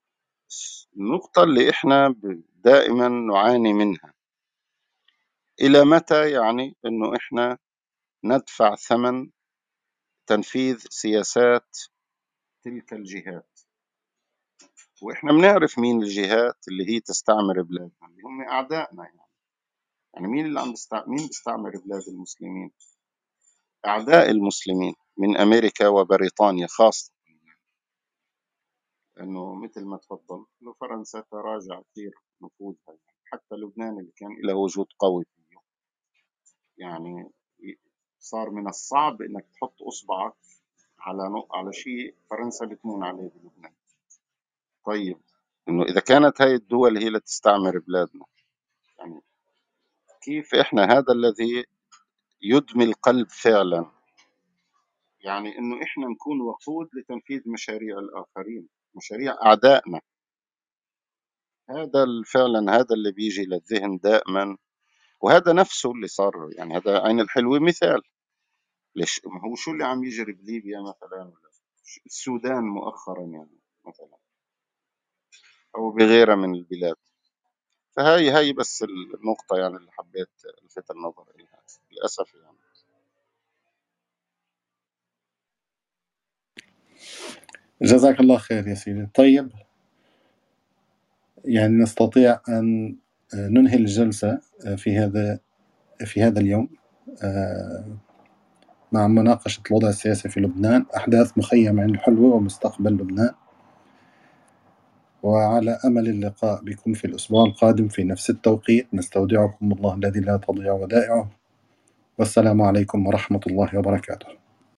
النقطة اللي إحنا دائما نعاني منها. إلى متى يعني إنه إحنا ندفع ثمن تنفيذ سياسات تلك الجهات؟ وإحنا بنعرف مين الجهات اللي هي تستعمر بلادنا اللي هم أعدائنا يعني. يعني مين اللي عم بيستع... مين بيستعمر بلاد المسلمين؟ أعداء المسلمين من أمريكا وبريطانيا خاصة. انه مثل ما تفضل إنه فرنسا تراجع كثير نفوذها حتى لبنان اللي كان له وجود قوي فيه. يعني صار من الصعب إنك تحط إصبعك على على شيء فرنسا بتمون عليه بلبنان. طيب إنه إذا كانت هاي الدول هي اللي تستعمر بلادنا يعني كيف إحنا هذا الذي يدمي القلب فعلا؟ يعني إنه إحنا نكون وقود لتنفيذ مشاريع الآخرين مشاريع أعدائنا. هذا فعلا هذا اللي بيجي للذهن دائما وهذا نفسه اللي صار يعني هذا عين الحلوة مثال. ليش؟ ما هو شو اللي عم يجري بليبيا مثلا؟ السودان مؤخرا يعني مثلا. أو بغيرها من البلاد. فهاي هاي بس النقطة يعني اللي حبيت ألفت النظر إليها للأسف يعني. جزاك الله خير يا سيدي. طيب يعني نستطيع أن ننهي الجلسة في هذا في هذا اليوم مع مناقشة الوضع السياسي في لبنان. أحداث مخيم عين الحلوة ومستقبل لبنان. وعلى أمل اللقاء بكم في الأسبوع القادم في نفس التوقيت نستودعكم الله الذي لا تضيع ودائعه. والسلام عليكم ورحمة الله وبركاته.